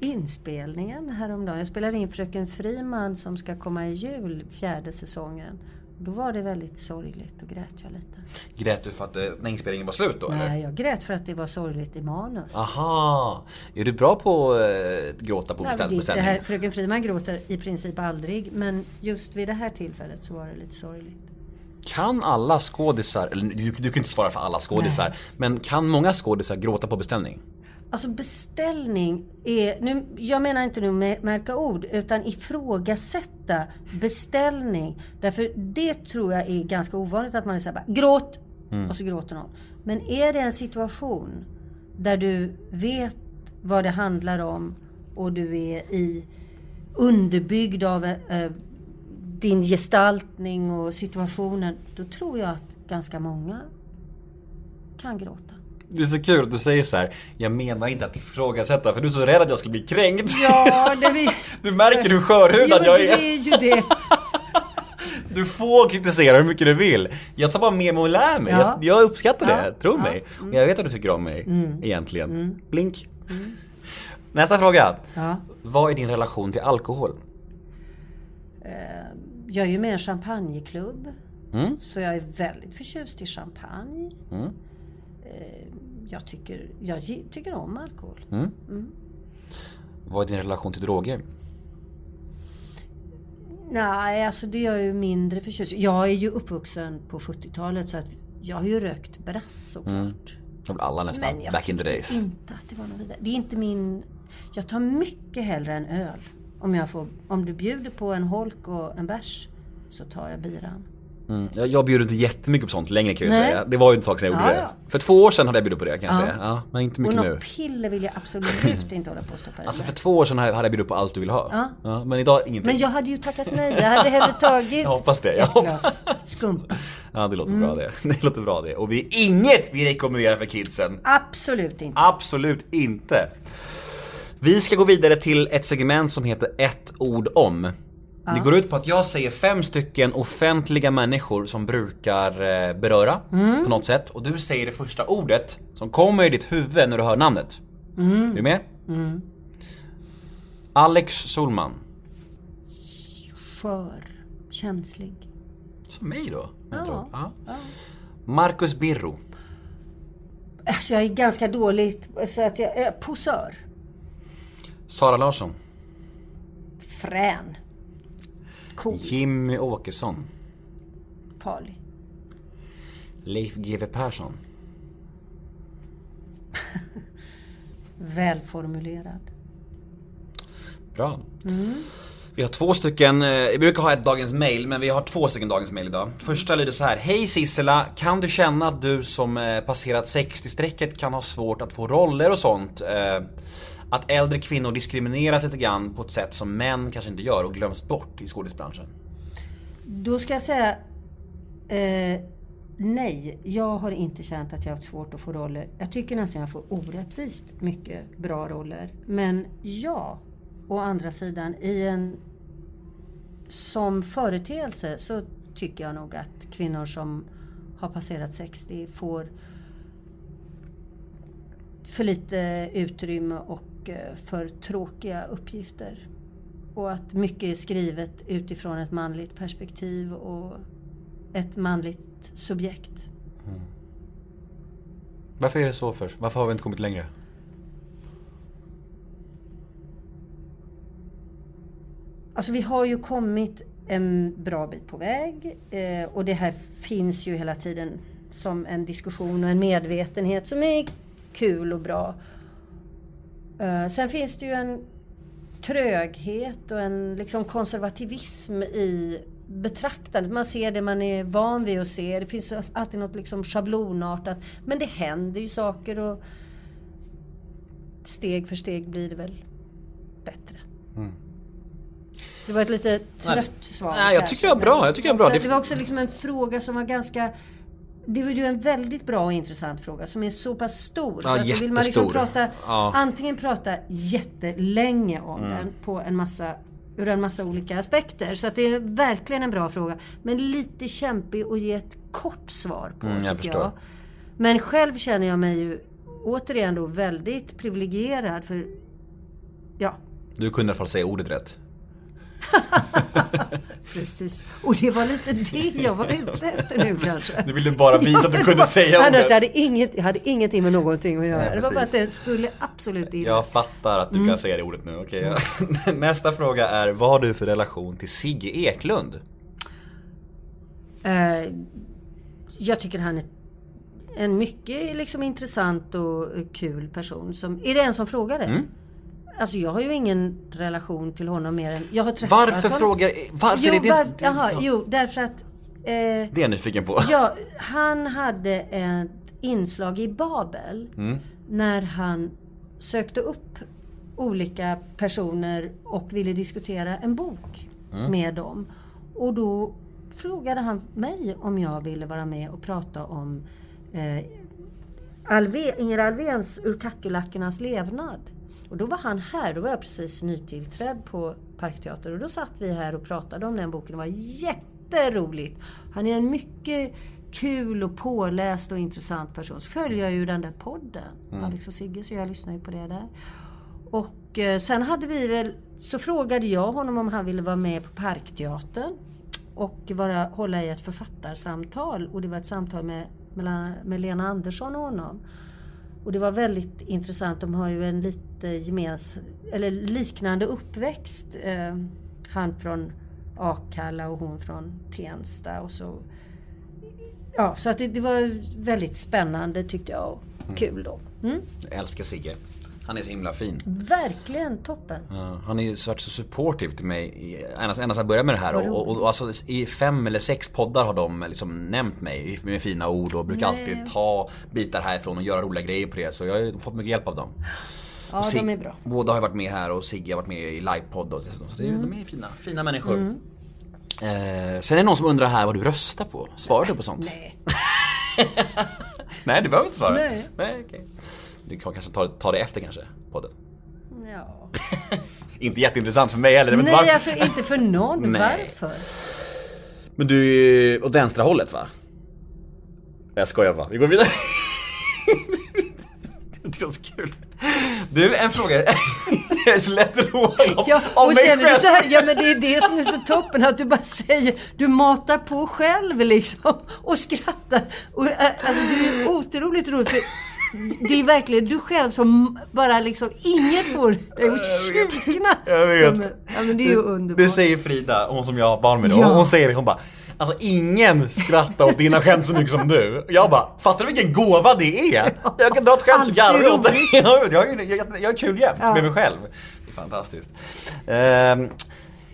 inspelningen häromdagen. Jag spelade in Fröken Friman som ska komma i jul, fjärde säsongen. Då var det väldigt sorgligt och grät jag lite. Grät du för att eh, när inspelningen var slut då eller? Nej, jag grät för att det var sorgligt i manus. Aha! Är du bra på att eh, gråta på Nej, det beställning? här, Fröken Friman gråter i princip aldrig, men just vid det här tillfället så var det lite sorgligt. Kan alla skådisar, eller du, du kan inte svara för alla skådisar, men kan många skådisar gråta på beställning? Alltså beställning är, nu, jag menar inte nu märka ord, utan ifrågasätta beställning. Därför det tror jag är ganska ovanligt att man är såhär bara, gråt! Och så gråter någon. Men är det en situation där du vet vad det handlar om och du är i underbyggd av eh, din gestaltning och situationen, då tror jag att ganska många kan gråta. Det är så kul att du säger så här. jag menar inte att ifrågasätta för du är så rädd att jag ska bli kränkt. Ja, det vi... Du märker hur skörhudad Ja, jag det är. är ju det. Du får kritisera hur mycket du vill. Jag tar bara med mig och lär mig. Ja. Jag, jag uppskattar det, Ja. tro mig. Och jag vet att du tycker om mig, egentligen. Blink. Nästa fråga. Ja. Vad är din relation till alkohol? Jag är ju med i en champagneklubb. Mm. Så jag är väldigt förtjust i champagne. Mm. Jag tycker, jag tycker om alkohol. Vad är din relation till droger? Nej, alltså det är jag ju mindre förtjust. Jag är ju uppvuxen på 70-talet så att jag har ju rökt brass såklart. Det var alla nästan, Men jag back in the days. inte att det var något vidare. Det är inte min... Jag tar mycket hellre en öl. Om, jag får, om du bjuder på en holk och en bärs så tar jag biran. Mm. Jag, jag bjuder inte jättemycket på sånt längre kan jag Nej. säga. Det var ju ett tag sedan jag gjorde Ja, det. ja. För två år sedan hade jag bjudit på det kan jag Ja. säga. Ja, men inte Och mycket nu. något piller vill jag absolut inte hålla på att stoppa i Alltså för två år sedan hade jag bjudit på allt du vill ha. Ja. men idag ingenting. Men jag hade ju tackat nej. Jag hade hellre tagit Jag hoppas det, jag ett hoppas. glas skumpa. Ja det låter Mm. bra det. Det låter bra det. Och vi är inget vi rekommenderar för kidsen. Absolut inte. Absolut inte. Vi ska gå vidare till ett segment som heter ett ord om. Det går ut på att jag säger fem stycken offentliga människor som brukar eh, beröra Mm. på något sätt. Och du säger det första ordet som kommer i ditt huvud när du hör namnet. Mm. Är du med? Alex Solman. Skör. Känslig. Som mig då? Ja. Ja. Marcus Birro. Alltså jag är ganska dåligt så att jag är posör. Sara Larsson. Frän. Cool. Jimmy Åkesson. Farlig. Leif GW Persson. Välformulerad. Bra. Vi har två stycken, eh, vi brukar ha ett dagens mail, men vi har två stycken dagens mail idag. Första lyder så här. Hej Sissela, kan du känna att du som eh, passerat 60-strecket kan ha svårt att få roller och sånt? Att äldre kvinnor diskrimineras lite grann på ett sätt som män kanske inte gör och glöms bort i skådisbranschen. Då ska jag säga eh, nej. Jag har inte känt att jag har haft svårt att få roller. Jag tycker nästan jag får orättvist mycket bra roller. Men ja, å andra sidan i en som företeelse så tycker jag nog att kvinnor som har passerat 60 får för lite utrymme och för tråkiga uppgifter. Och att mycket är skrivet utifrån ett manligt perspektiv och ett manligt subjekt. Varför är det så för? Varför har vi inte kommit längre? Alltså vi har ju kommit en bra bit på väg eh, och det här finns ju hela tiden som en diskussion och en medvetenhet som är kul och bra. Eh, sen finns det ju en tröghet och en liksom konservativism i betraktandet. Man ser det man är van vid att se. Det finns alltid något liksom schablonartat. Men det händer ju saker och steg för steg blir det väl bättre. Det var ett lite trött svar. Nej, jag tycker det var bra. Jag tycker det var bra. Det var också liksom en fråga som var ganska det var ju en väldigt bra och intressant fråga som är så pass stor. Ja, så att vill man liksom prata, Ja. antingen prata jättelänge om Mm. den på en massa, ur en massa olika aspekter. Så att det är verkligen en bra fråga. Men lite kämpig att ge ett kort svar på Mm, jag tycker förstår. jag. Men själv känner jag mig ju återigen då väldigt privilegierad för Ja, Du kunde i alla fall säga ordet rätt. precis. Och det var lite det jag var ute efter nu kanske. Du ville bara visa att du kunde säga Annars ordet. det hade inget, jag hade ingenting med någonting att göra. Nej, det var bara att det skulle absolut in. Jag fattar att du Mm. kan säga det ordet nu, okej. Nästa fråga är, vad har du för relation till Sigge Eklund? Eh, jag tycker han är en mycket liksom intressant och kul person. Som, är det en som frågar det? Mm. Alltså jag har ju ingen relation till honom mer än... Jag har träffat Varför honom. frågar... Varför jo, är det... var, jaha, jo, därför att... Eh, Det är jag nyfiken på. Ja, han hade ett inslag i Babel när han sökte upp olika personer och ville diskutera en bok med dem. Och då frågade han mig om jag ville vara med och prata om eh, Alve, Inger Alvéns Ur kackerlackornas levnad. Och då var han här, då var jag precis nytillträdd på Parkteatern och då satt vi här och pratade om den boken. Det var jätteroligt. Han är en mycket kul och påläst och intressant person. Så följer jag ju den där podden, Alex och Sigge, så jag lyssnar ju på det där. Och eh, sen hade vi väl, så frågade jag honom om han ville vara med på Parkteatern och vara, hålla i ett författarsamtal. Och det var ett samtal med, mellan, med Lena Andersson och honom. Och det var väldigt intressant. De har ju en lite gemens, eller liknande uppväxt. Eh, han från Akalla och hon från Tensta. Och så, ja, så att det, det var väldigt spännande tyckte jag och kul då. Mm? Jag älskar Sigge. Han är så himla fin. Verkligen toppen. Ja, han är ju så varit så supportive till mig ända sedan jag började med det här. Och, och, och alltså, I fem eller sex poddar har de liksom nämnt mig med fina ord och brukar Nej. alltid ta bitar härifrån och göra roliga grejer på det. Så jag har fått mycket hjälp av dem. Ja, Sig- de är bra. Båda har varit med här och Sigge har varit med i livepodd och dessutom. Så det Mm. de är fina, fina människor. Eh, sen är det någon som undrar här vad du röstar på. Svarar du på sånt? Nej. Nej, du behöver inte svara. Nej. Nej okej. Du kan kanske ta, ta det efter kanske, podden. Ja. Inte jätteintressant för mig heller. Nej, varför- alltså inte för någon. Nej. Varför? Men du är ju åt vänstra hållet va? Jag skojar bara, vi går vidare. Det är så kul. Du, en fråga. Jag är så lättroad om, Ja, om och mig sen är själv. det så här, ja men det är det som är så toppen att du bara säger, du matar på själv liksom och skrattar. Och, äh, alltså det är otroligt roligt det är verkligen du själv som bara liksom, inget får dig att kikna. Jag vet. Som, ja men det är ju underbart. Det säger Frida, hon som jag har barn med. Ja. Hon säger det, hon bara Alltså ingen skrattar åt dina skämt så mycket som du. Jag bara, fattar du vilken gåva det är? Jag kan dra ett skämt så det. roligt. Jag, jag, jag, jag har kul jämt Ja. med mig själv. Det är fantastiskt. Ehm,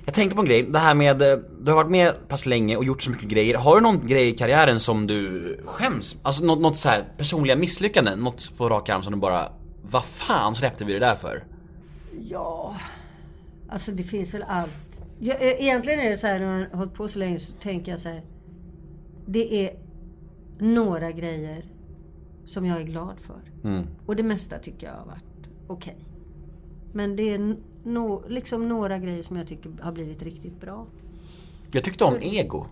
jag tänkte på en grej, det här med, eh, du har varit med pass länge och gjort så mycket grejer. Har du någon grej i karriären som du skäms? Alltså något, något så här personliga misslyckanden? Något på rak arm som du bara, vad fan släppte vi det där för? Ja, alltså det finns väl allt. Ja, e- egentligen är det så här när man har hållit på så länge så tänker jag så här. Det är några grejer som jag är glad för. Mm. Och det mesta tycker jag har varit okej. Men det är no, liksom några grejer som jag tycker har blivit riktigt bra. Jag tyckte om ego.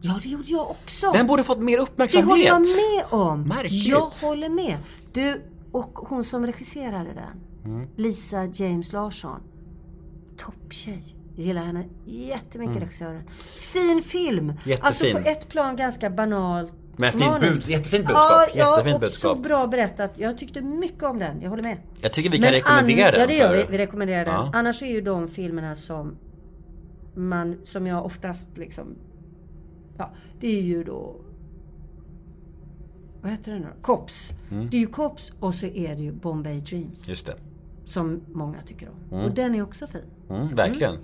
Ja, det gjorde jag också. Den borde fått mer det uppmärksamhet. håller jag med om. Märkligt. Jag håller med. Du, och hon som regisserade den. Mm. Lisa James Larsson. Topptjej. Jag gillar henne jättemycket, regissören. Fin film. Mm. Jättefin. Alltså på ett plan ganska banalt. Men fint bud- jättefint budskap. Ja, Jättefint ja budskap. så bra berättat. Jag tyckte mycket om den. Jag håller med. Jag tycker vi kan Men rekommendera den Ja, det gör vi. Vi rekommenderar den. Ja. Annars är ju de filmerna som man, som jag oftast liksom... Ja, det är ju då... Vad heter den då? Cops. Mm. Det är ju Cops och så är det ju Bombay Dreams. Just det. Som många tycker om. Och den är också fin. Mm, verkligen.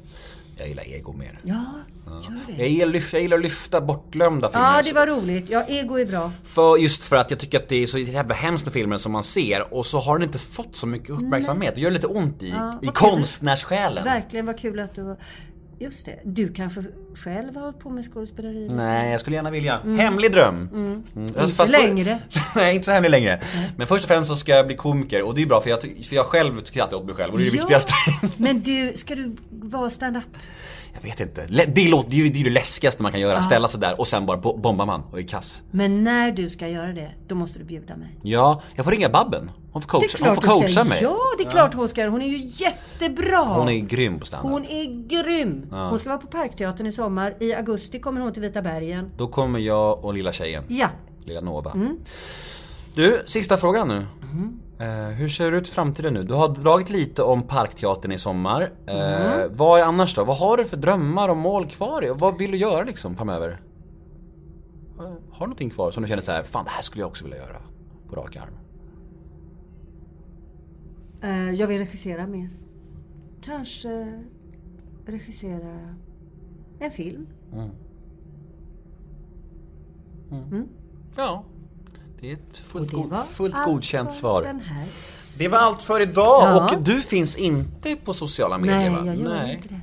Jag gillar ego mer. Ja, gör det. Jag gillar, jag gillar att lyfta bortglömda filmer. Ja, det var roligt. Ja, ego är bra. För, just för att jag tycker att det är så jävla hemskt med filmer som man ser och så har den inte fått så mycket uppmärksamhet. Det gör lite ont i, i vad kul. konstnärssjälen. Verkligen vad kul att du... Just det. Du kanske själv har hållit på med skådespeleri? Nej, jag skulle gärna vilja. Hemlig dröm. Mm. Inte längre. Nej, inte så hemlig längre. Men först och främst så ska jag bli komiker och det är bra för jag, för jag själv skrattar åt mig själv och det är det viktigaste. Men du, ska du vara stand-up? Jag vet inte. Det, låter, det är ju det, är det läskigaste man kan göra. Ställa sig där och sen bara bo- bombar man och är kass. Men när du ska göra det, då måste du bjuda mig. Ja, jag får ringa Babben. Hon får coacha, hon får coacha ska. mig. Ja, det är klart hon ska. Hon är ju jättebra. Hon är grym på standup. Hon är grym. Hon ska vara på Parkteatern i sommar. I augusti kommer hon till Vita bergen. Då kommer jag och lilla tjejen. Ja. Lilla Nova. Mm. Du, sista frågan nu. Eh, hur ser det ut framtiden nu? Du har dragit lite om Parkteatern i sommar. Eh, Mm. Vad är annars då? Vad har du för drömmar och mål kvar? Vad vill du göra liksom framöver? Eh, Har du någonting kvar som du känner så här, fan det här skulle jag också vilja göra? På rak arm. Eh, Jag vill regissera mer. Kanske regissera en film. Ja. Det är ett fullt, det god, fullt godkänt svar. Det var allt för idag Ja. och du finns inte på sociala medier Nej, va? jag gör Nej. inte det.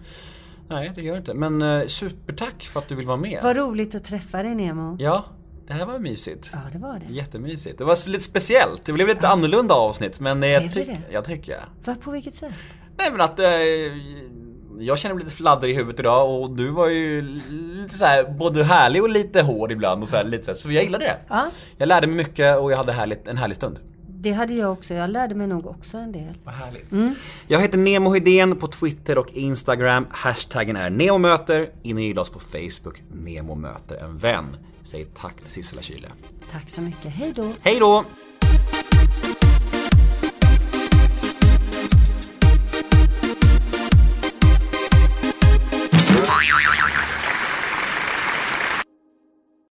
Nej, det gör inte. Men eh, supertack för att du vill vara med. Vad roligt att träffa dig Nemo. Ja, det här var mysigt. Ja, det var det. Jättemysigt. Det var lite speciellt. Det blev lite annorlunda avsnitt men eh, jag, tyck- det? jag tycker. Vad, på vilket sätt? Nej men att eh, jag känner mig lite fladder i huvudet idag och du var ju lite så här både härlig och lite hård ibland och så här, lite så, här, så jag gillade det. Ja. Jag lärde mig mycket och jag hade härligt, en härlig stund. Det hade jag också. Jag lärde mig nog också en del. Vad härligt. Jag heter Nemo Hedén på Twitter och Instagram. Hashtaggen är NEMOMÖTER. In och gilla oss på Facebook, Nemo möter en vän. Säg tack till Sissela Kyle. Tack så mycket. Hej då. Hej då!